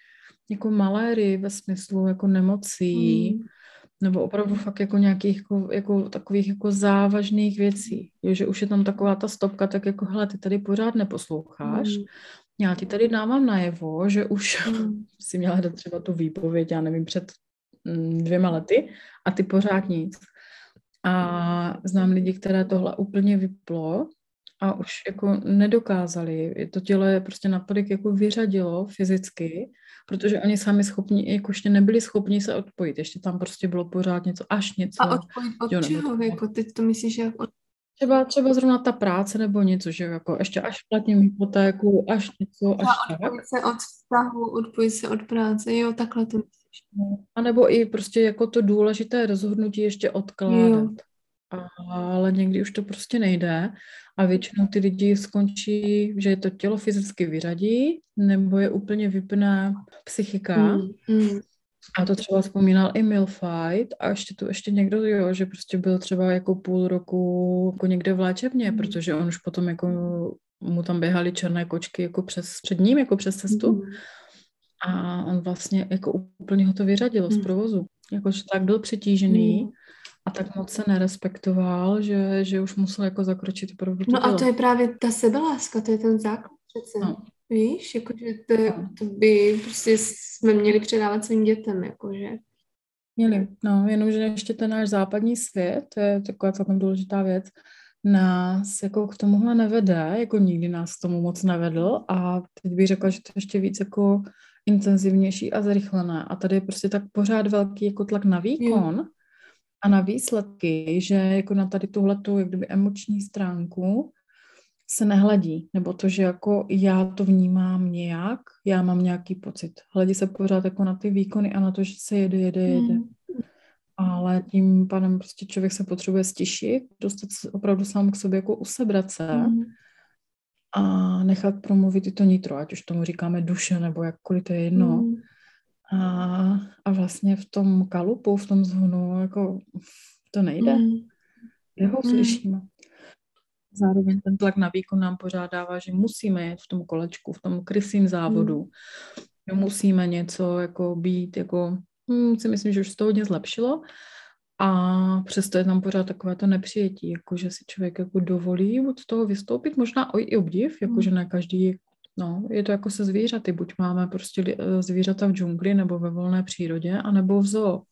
jako maléry ve smyslu jako nemocí, mm. nebo opravdu fakt jako nějakých jako, jako takových jako závažných věcí. Je, že už je tam taková ta stopka, tak jako hele, ty tady pořád neposloucháš, mm. já ti tady dávám najevo, že už mm. si měla dát třeba tu výpověď, já nevím, před mm, dvěma lety a ty pořád nic. A znám lidi, které tohle úplně vyplo a už jako nedokázali. To tělo je prostě natolik jako vyřadilo fyzicky, protože oni sami schopni, jako ještě nebyli schopni se odpojit. Ještě tam prostě bylo pořád něco, až něco. A odpojit od jo, čeho? Jako ty to myslíš, že od... Třeba, třeba zrovna ta práce nebo něco, že jako ještě až platím hypotéku, až něco, až a tak. odpojit se od vztahu, odpojit se od práce, jo, takhle to myslíš. A nebo i prostě jako to důležité rozhodnutí ještě odkládat. Jo ale někdy už to prostě nejde a většinou ty lidi skončí, že je to tělo fyzicky vyřadí, nebo je úplně vypne psychika. Mm, mm. A to třeba vzpomínal i Milfight a ještě tu ještě někdo, jo, že prostě byl třeba jako půl roku jako někde v léčebně, mm. protože on už potom jako mu tam běhaly černé kočky jako přes, před ním, jako přes cestu. Mm. A on vlastně jako úplně ho to vyřadilo mm. z provozu. jakože tak byl přetížený mm. a tak moc se nerespektoval, že, že už musel jako zakročit opravdu No a to je právě ta sebeláska, to je ten základ přece. No. Víš, jakože to, no. to by prostě jsme měli předávat svým dětem, jakože. Měli, no, jenomže ještě ten náš západní svět, to je taková celkem důležitá věc, nás jako k tomuhle nevede, jako nikdy nás k tomu moc nevedl a teď bych řekla, že to ještě víc jako intenzivnější a zrychlené a tady je prostě tak pořád velký jako tlak na výkon jo. a na výsledky, že jako na tady tuhletu jak kdyby emoční stránku se nehledí, nebo to, že jako já to vnímám nějak, já mám nějaký pocit. Hledí se pořád jako na ty výkony a na to, že se jede, jede, jede. Hmm ale tím pádem prostě člověk se potřebuje stišit, dostat se opravdu sám k sobě, jako usebrat se mm. A nechat promluvit i to nitro, ať už tomu říkáme duše, nebo jakkoliv to je jedno. Mm. A, a vlastně v tom kalupu, v tom zhonu, jako to nejde. Mm. Jeho mm. slyšíme. Zároveň ten tlak na výkon nám pořád dává, že musíme jet v tom kolečku, v tom krysím závodu. Mm. Musíme něco jako být jako hmm, si myslím, že už se to hodně zlepšilo. A přesto je tam pořád takové to nepřijetí, jako že si člověk jako dovolí od toho vystoupit, možná i obdiv, jako že ne každý, no, je to jako se zvířaty, buď máme prostě eh, zvířata v džungli nebo ve volné přírodě, anebo v zoo.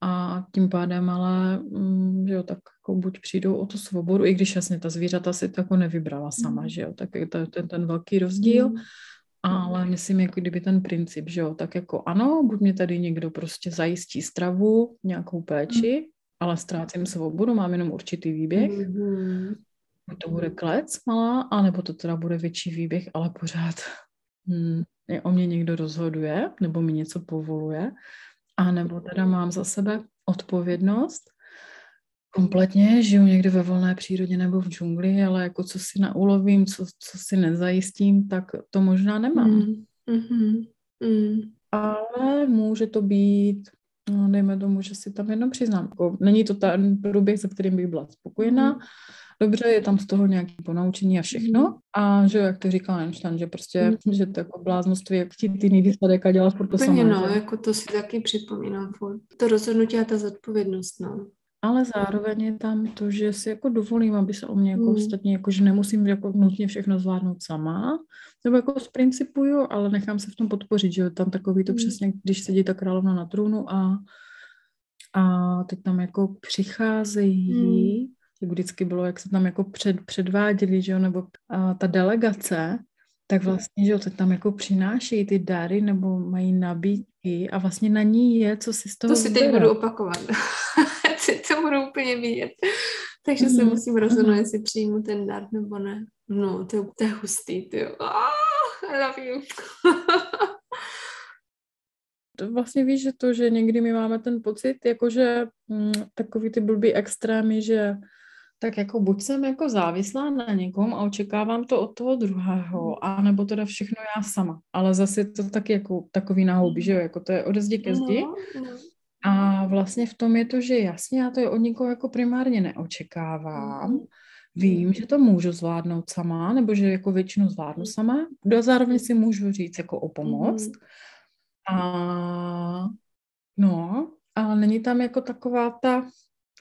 A tím pádem ale, mm, že jo, tak jako buď přijdou o tu svobodu, i když jasně ta zvířata si to jako nevybrala sama, mm. že jo, tak je to ten, ten velký rozdíl. Mm ale myslím, jako kdyby ten princip, že jo, tak jako ano, buď mě tady někdo prostě zajistí stravu, nějakou péči, mm. ale ztrácím svobodu, mám jenom určitý výběh. Mm. To bude klec malá, anebo to teda bude větší výběh, ale pořád hmm, o mě někdo rozhoduje, nebo mi něco povoluje, a nebo teda mám za sebe odpovědnost kompletně, žiju někde ve volné přírodě nebo v džungli, ale jako co si naulovím, co, co si nezajistím, tak to možná nemám. Mm. Mm-hmm. Mm. Ale může to být, no, dejme tomu, že si tam jenom přiznám. Jako, není to ten průběh, se kterým bych byla spokojená, mm. Dobře, je tam z toho nějaké ponaučení a všechno. Mm. A že jak to říkal Einstein, že prostě, mm. že to jako bláznoství, jak chtít jiný výsledek a dělat furt to samé. no, že? jako to si taky připomínám furt. To rozhodnutí a ta zodpovědnost, no ale zároveň je tam to, že si jako dovolím, aby se o mě jako mm. ostatně, jako že nemusím jako nutně všechno zvládnout sama, nebo jako z principu jo, ale nechám se v tom podpořit, že jo, tam takový to mm. přesně, když sedí ta královna na trůnu a, a teď tam jako přicházejí, mm. jak vždycky bylo, jak se tam jako před, předváděli, že jo, nebo a ta delegace, tak vlastně, že jo, teď tam jako přinášejí ty dary nebo mají nabídky a vlastně na ní je, co si z toho To si teď budu opakovat. to budu úplně vidět. Takže mm-hmm. se mhm. musím rozhodnout, mm-hmm. jestli přijmu ten dar nebo ne. No, to je, to je hustý, ty jo. Oh, I love you. to vlastně víš, že to, že někdy my máme ten pocit, jakože mm, takový ty blbý extrémy, že tak jako buď jsem jako závislá na někom a očekávám to od toho druhého, anebo teda všechno já sama. Ale zase to taky jako takový náhoubí, že jo, jako to je ode zdi ke zdi. No, no. A vlastně v tom je to, že jasně já to je od nikoho jako primárně neočekávám. Mhm. Vím, že to můžu zvládnout sama, nebo že jako většinu zvládnu sama. Do zároveň si můžu říct jako o pomoc. A no, ale není tam jako taková ta,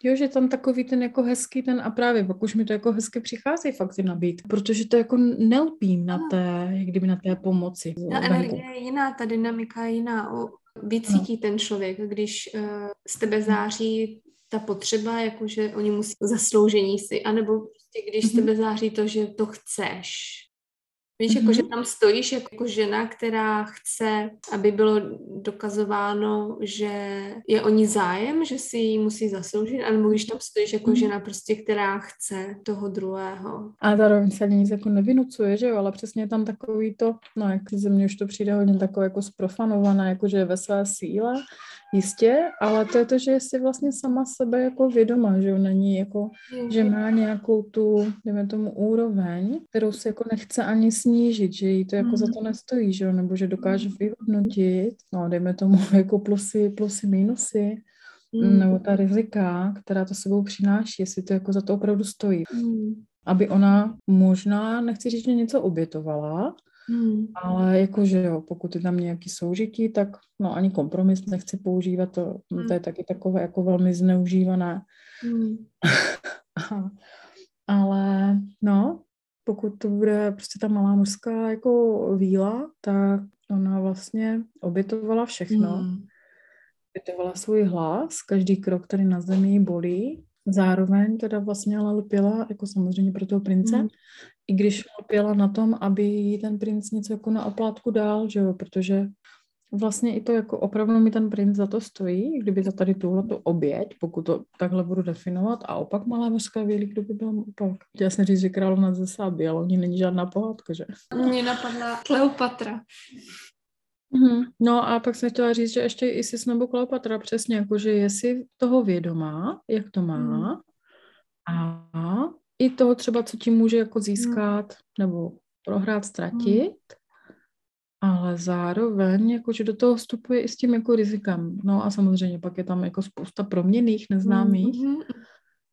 jo, že tam takový ten jako hezký ten a právě pak už mi to jako hezky přichází fakt ty nabít, protože to jako nelpím na té, jak kdyby na té pomoci. Ta energie je jiná, ta dynamika je jiná vycítí ten člověk, když uh, z tebe září ta potřeba, jakože oni musí zasloužení si, anebo prostě když z tebe září to, že to chceš, Víš, mm-hmm. jako, že tam stojíš jako žena, která chce, aby bylo dokazováno, že je o ní zájem, že si ji musí zasloužit, anebo když tam stojíš jako mm-hmm. žena prostě, která chce toho druhého. A zároveň se ani nic jako nevinucuje, že jo, ale přesně tam takový to, no jak ze mě už to přijde hodně takové jako sprofanované, jako že je ve své síle, Jistě, ale to je to, že je si vlastně sama sebe jako vědoma, že není jako, že má nějakou tu, dejme tomu, úroveň, kterou se jako nechce ani snížit, že jí to jako mm. za to mhm. nestojí, že jo, nebo že dokáže mhm. vyhodnotit, no dejme tomu jako plusy, plusy, minusy, mm. nebo ta rizika, která to sebou přináší, jestli to jako za to opravdu stojí. Mm. Aby ona možná, nechci říct, že něco obětovala, Hmm. Ale jakože jo, pokud je tam nějaký soužití, tak no ani kompromis nechci používat, to, Hmm. to je taky takové jako velmi zneužívané. Hmm. Ale no, pokud to bude prostě ta malá mužská jako víla, tak ona vlastně obětovala všechno. Hmm. Obětovala svůj hlas, každý krok tady na zemi bolí. Zároveň teda vlastně ale lpěla, jako samozřejmě pro toho prince, Hmm. I když lpěla na tom, aby jí ten princ něco jako na oplátku dal, že jo, protože vlastně i to jako opravdu mi ten princ za to stojí, kdyby za tady tuhle tu oběť, pokud to takhle budu definovat, a opak malá mořská víly, kdo by byla opak. Chtěla jsem říct, že královna ze Sáby, ale oni není žádná pohádka, že? Mě napadla Kleopatra. Mhm. No a pak jsem chtěla říct, že ještě Isis nebo Kleopatra, přesně, jakože je si toho vědomá, jak to má, Mhm. a i toho třeba, co tím může jako získat, nebo prohrát, ztratit, ale zároveň jakože do toho vstupuje i s tím jako rizikem. No a samozřejmě pak je tam jako spousta proměných, neznámých. Mhm.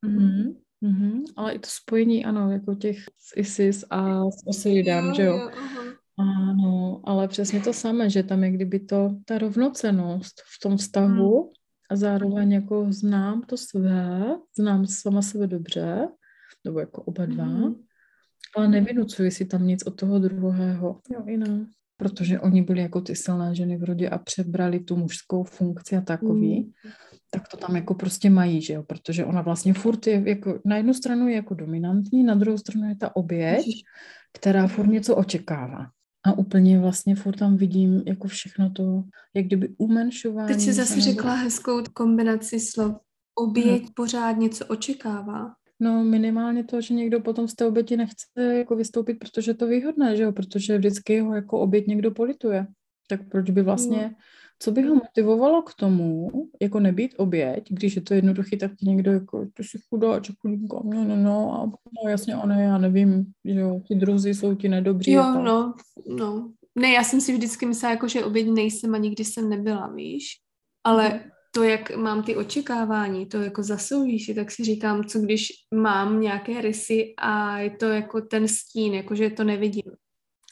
Mhm. Mhm. Ale i to spojení, ano, jako těch s Isis a s Osiridem, že jo? aha. Ano, ale přesně to samé, že tam je kdyby to, ta rovnocenost v tom vztahu a zároveň jako znám to své, znám sama sebe dobře, nebo jako oba dva, Mhm. ale nevynucuji si tam nic od toho druhého. Jo, i ne. Protože oni byli jako ty silné ženy v rodě a přebrali tu mužskou funkci a takový, Mm. tak to tam jako prostě mají, že jo, protože ona vlastně furt je jako, na jednu stranu je jako dominantní, na druhou stranu je ta oběť, Ježiš. která furt něco očekává. A úplně vlastně furt tam vidím jako všechno to, jak kdyby umenšování. Teď jsi se zase řekla hezkou kombinaci slov. Oběť pořád něco očekává. No minimálně to, že někdo potom z té oběti nechce jako vystoupit, protože je to výhodné, že jo, protože vždycky ho jako oběť někdo polituje. Tak proč by vlastně, co by ho motivovalo k tomu, jako nebýt oběť, když je to jednoduchý, tak ti někdo jako, ty jsi chudáček, chudinko, no, no, no, a no jasně, ono, já nevím, že jo, ty druzí jsou ti nedobří. Jo, no, no. Ne, já jsem si vždycky myslela, jako, že oběť nejsem a nikdy jsem nebyla, víš? Ale to, jak mám ty očekávání, to jako zasoužíš, tak si říkám, co když mám nějaké rysy a je to jako ten stín, jako že to nevidím.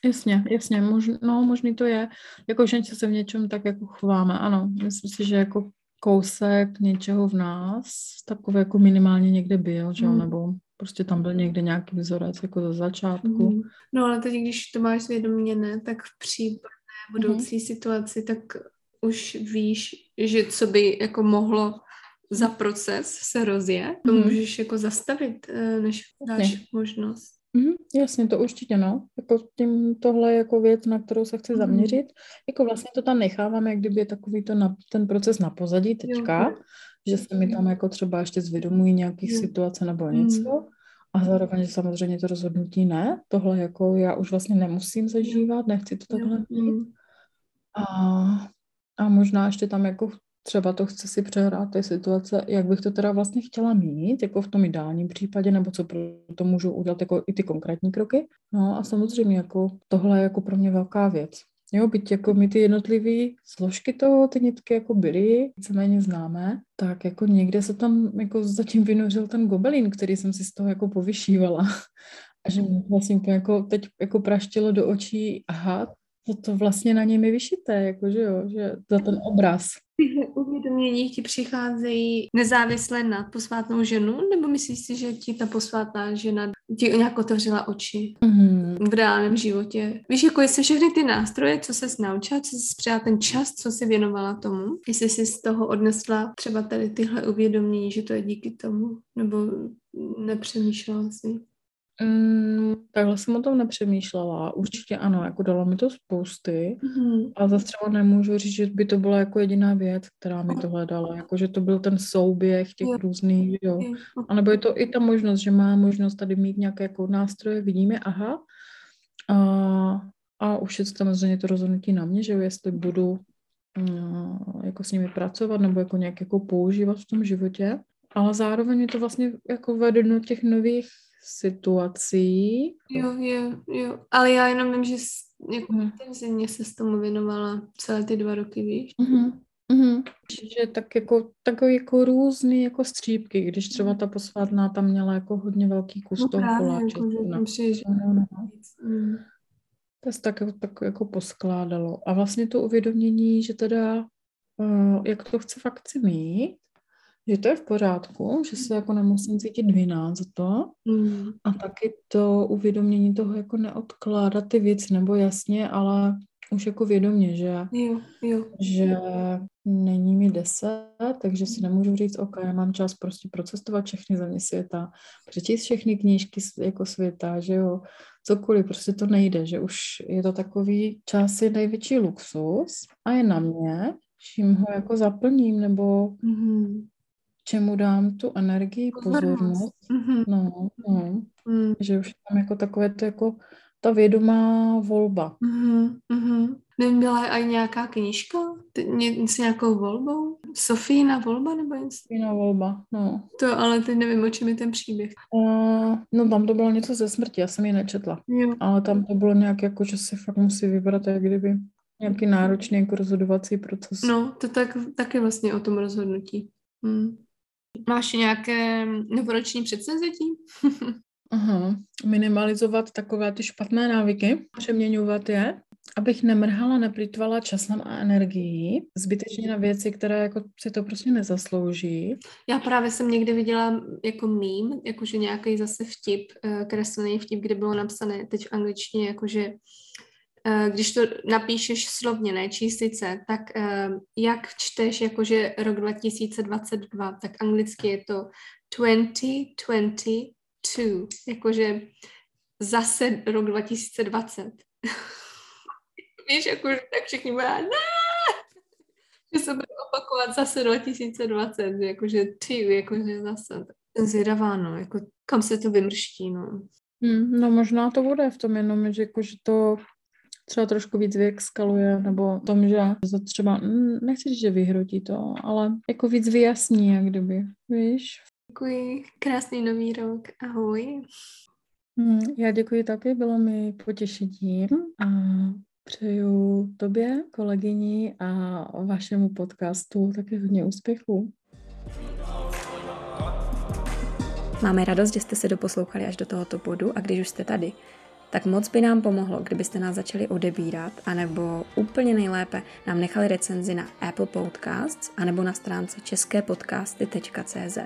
Jasně, jasně, mož, no možný to je, jako že se v něčem tak jako chováme, ano, myslím si, že jako kousek něčeho v nás, takový jako minimálně někde byl, že jo, Mm. nebo prostě tam byl někde nějaký vzorec jako za začátku. Mhm. No ale teď, když to máš zvědoměné, tak v případné budoucí situaci, tak už víš, že co by jako mohlo za proces se rozjet, to Mhm. můžeš jako zastavit, eh, než dáš možnost. Mhm, jasně, to určitě, no. Jako tím tohle je jako věc, na kterou se chci Mhm. zaměřit. Jako vlastně to tam nechávám, jak kdyby je takový to na, ten proces na pozadí teďka, Jo. že se mi tam jako třeba ještě zvědomují nějakých Jo. situace nebo Mhm. něco. A zároveň samozřejmě to rozhodnutí ne. Tohle jako já už vlastně nemusím zažívat, nechci to takhle mít. Mhm. A, a možná ještě tam jako třeba to chci si přehrát té situace, jak bych to teda vlastně chtěla mít, jako v tom ideálním případě, nebo co pro to můžu udělat jako i ty konkrétní kroky. No a samozřejmě jako tohle je jako pro mě velká věc. Jo, byť jako my ty jednotlivé složky toho, ty nitky jako byly víceméně známé, tak jako někde se tam jako zatím vynořil ten gobelín, který jsem si z toho jako povyšívala. A že mi vlastně úplně jako teď jako praštilo do očí, aha, to, to vlastně na něm je vyšité, jako že jo, že za ten obraz. Tyhle uvědomění ti přicházejí nezávisle na posvátnou ženu, nebo myslíš si, že ti ta posvátná žena ti nějak otevřela oči Mm, v reálném životě? Víš, jako jestli všechny ty nástroje, co se naučila, co jsi přijala ten čas, co jsi věnovala tomu, jestli jsi z toho odnesla třeba tady tyhle uvědomění, že to je díky tomu, nebo nepřemýšlela si? Mm, takhle jsem o tom nepřemýšlela. Určitě ano, jako dalo mi to spousty. Mhm. A zase třeba nemůžu říct, že by to byla jako jediná věc, která mi tohle dala. Jako, že to byl ten souběh těch Jo. různých, jo. A nebo je to i ta možnost, že má možnost tady mít nějaké jako nástroje, vidíme, aha. A, a už je to samozřejmě to rozhodnutí na mě, že jo, jestli budu mm, jako s nimi pracovat nebo jako nějak jako používat v tom životě. Ale zároveň je to vlastně jako vede do těch nových situací. Jo, jo, jo. Ale já jenom vím, že jako Mhm. intenzivně se s tomu věnovala celé ty dva roky, víš? Mhm. Mhm. Že tak jako, takové jako různý jako střípky, když třeba ta posvátná tam měla jako hodně velký kus toho koláče. jako, no. No, no, no. Mm. To se tak, tak jako poskládalo. A vlastně to uvědomění, že teda, uh, jak to chce fakt mít, že to je v pořádku, že se jako nemusím cítit vina za to. Mm. A taky to uvědomění toho jako neodkládat ty věci, nebo jasně, ale už jako vědomě, že, jo, jo. že není mi deset, takže si nemůžu říct, ok, já mám čas prostě procestovat všechny země světa, přečíst všechny knížky jako světa, že jo, cokoliv, prostě to nejde, že už je to takový čas je největší luxus a je na mě, čím ho jako zaplním, nebo mm-hmm. Čemu dám tu energii, pozornost, mm-hmm. no, no. Mm. že už tam jako takové to jako ta vědomá volba. Mm-hmm, mm-hmm. Nebyla i nějaká knížka Ně, s nějakou volbou? Sofína volba nebo něco? Sofína volba, no. To ale teď nevím, o čem je ten příběh. Uh, no tam to bylo něco ze smrti, já jsem ji nečetla. Jo. Ale tam to bylo nějak jako, že si fakt musí vybrat, jak kdyby nějaký náročný jako rozhodovací proces. No, to tak, taky vlastně o tom rozhodnutí. Hmm. Máš nějaké novoroční předsevzetí? Aha, minimalizovat takové ty špatné návyky, přeměňovat je, abych nemrhala, neplýtvala časem a energií zbytečně na věci, které jako si to prostě nezaslouží. Já právě jsem někdy viděla jako mím, jakože nějaký zase vtip, eh, kreslený vtip, kde bylo napsané teď v angličtině, jakože když to napíšeš slovně, ne číslice, tak eh, jak čteš jakože rok 2022, tak anglicky je to 2020 two, jakože zase rok 2020. Víš, jako tak všichni bude, ne! Že se bude opakovat zase 2020, jakože two, jakože zase. Zvědavá, no, jako kam se to vymrští, no. Hmm, no možná to bude v tom jenom, že, jako, že to třeba trošku víc vyekskaluje, nebo v tom, že to třeba, hm, nechci říct, že vyhrotí to, ale jako víc vyjasní, jak kdyby, víš, Děkuji, krásný nový rok, ahoj. Hmm, já děkuji taky, bylo mi potěšením a přeju tobě, kolegyni a vašemu podcastu taky hodně úspěchů. Máme radost, že jste se doposlouchali až do tohoto bodu a když už jste tady, tak moc by nám pomohlo, kdybyste nás začali odebírat, anebo úplně nejlépe nám nechali recenzi na Apple Podcasts, anebo na stránce česképodcasty.cz.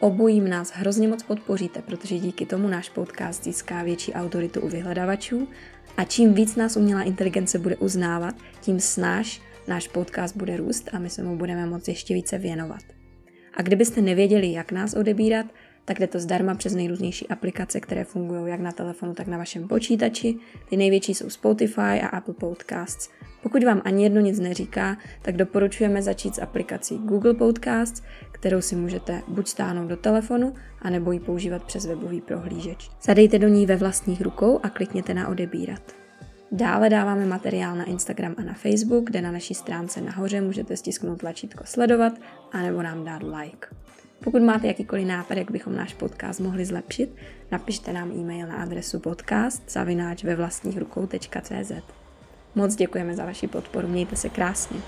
Obojím nás hrozně moc podpoříte, protože díky tomu náš podcast získá větší autoritu u vyhledavačů a čím víc nás umělá inteligence bude uznávat, tím snáš náš podcast bude růst a my se mu budeme moct ještě více věnovat. A kdybyste nevěděli, jak nás odebírat, tak jde to zdarma přes nejrůznější aplikace, které fungují jak na telefonu, tak na vašem počítači. Ty největší jsou Spotify a Apple Podcasts. Pokud vám ani jedno nic neříká, tak doporučujeme začít s aplikací Google Podcasts, kterou si můžete buď stáhnout do telefonu, anebo ji používat přes webový prohlížeč. Zadejte do ní ve vlastních rukou a klikněte na odebírat. Dále dáváme materiál na Instagram a na Facebook, kde na naší stránce nahoře můžete stisknout tlačítko sledovat anebo nám dát like. Pokud máte jakýkoliv nápad, jak bychom náš podcast mohli zlepšit, napište nám e-mail na adresu podcast zavináč ve vlastních rukou.cz. Moc děkujeme za vaši podporu, mějte se krásně.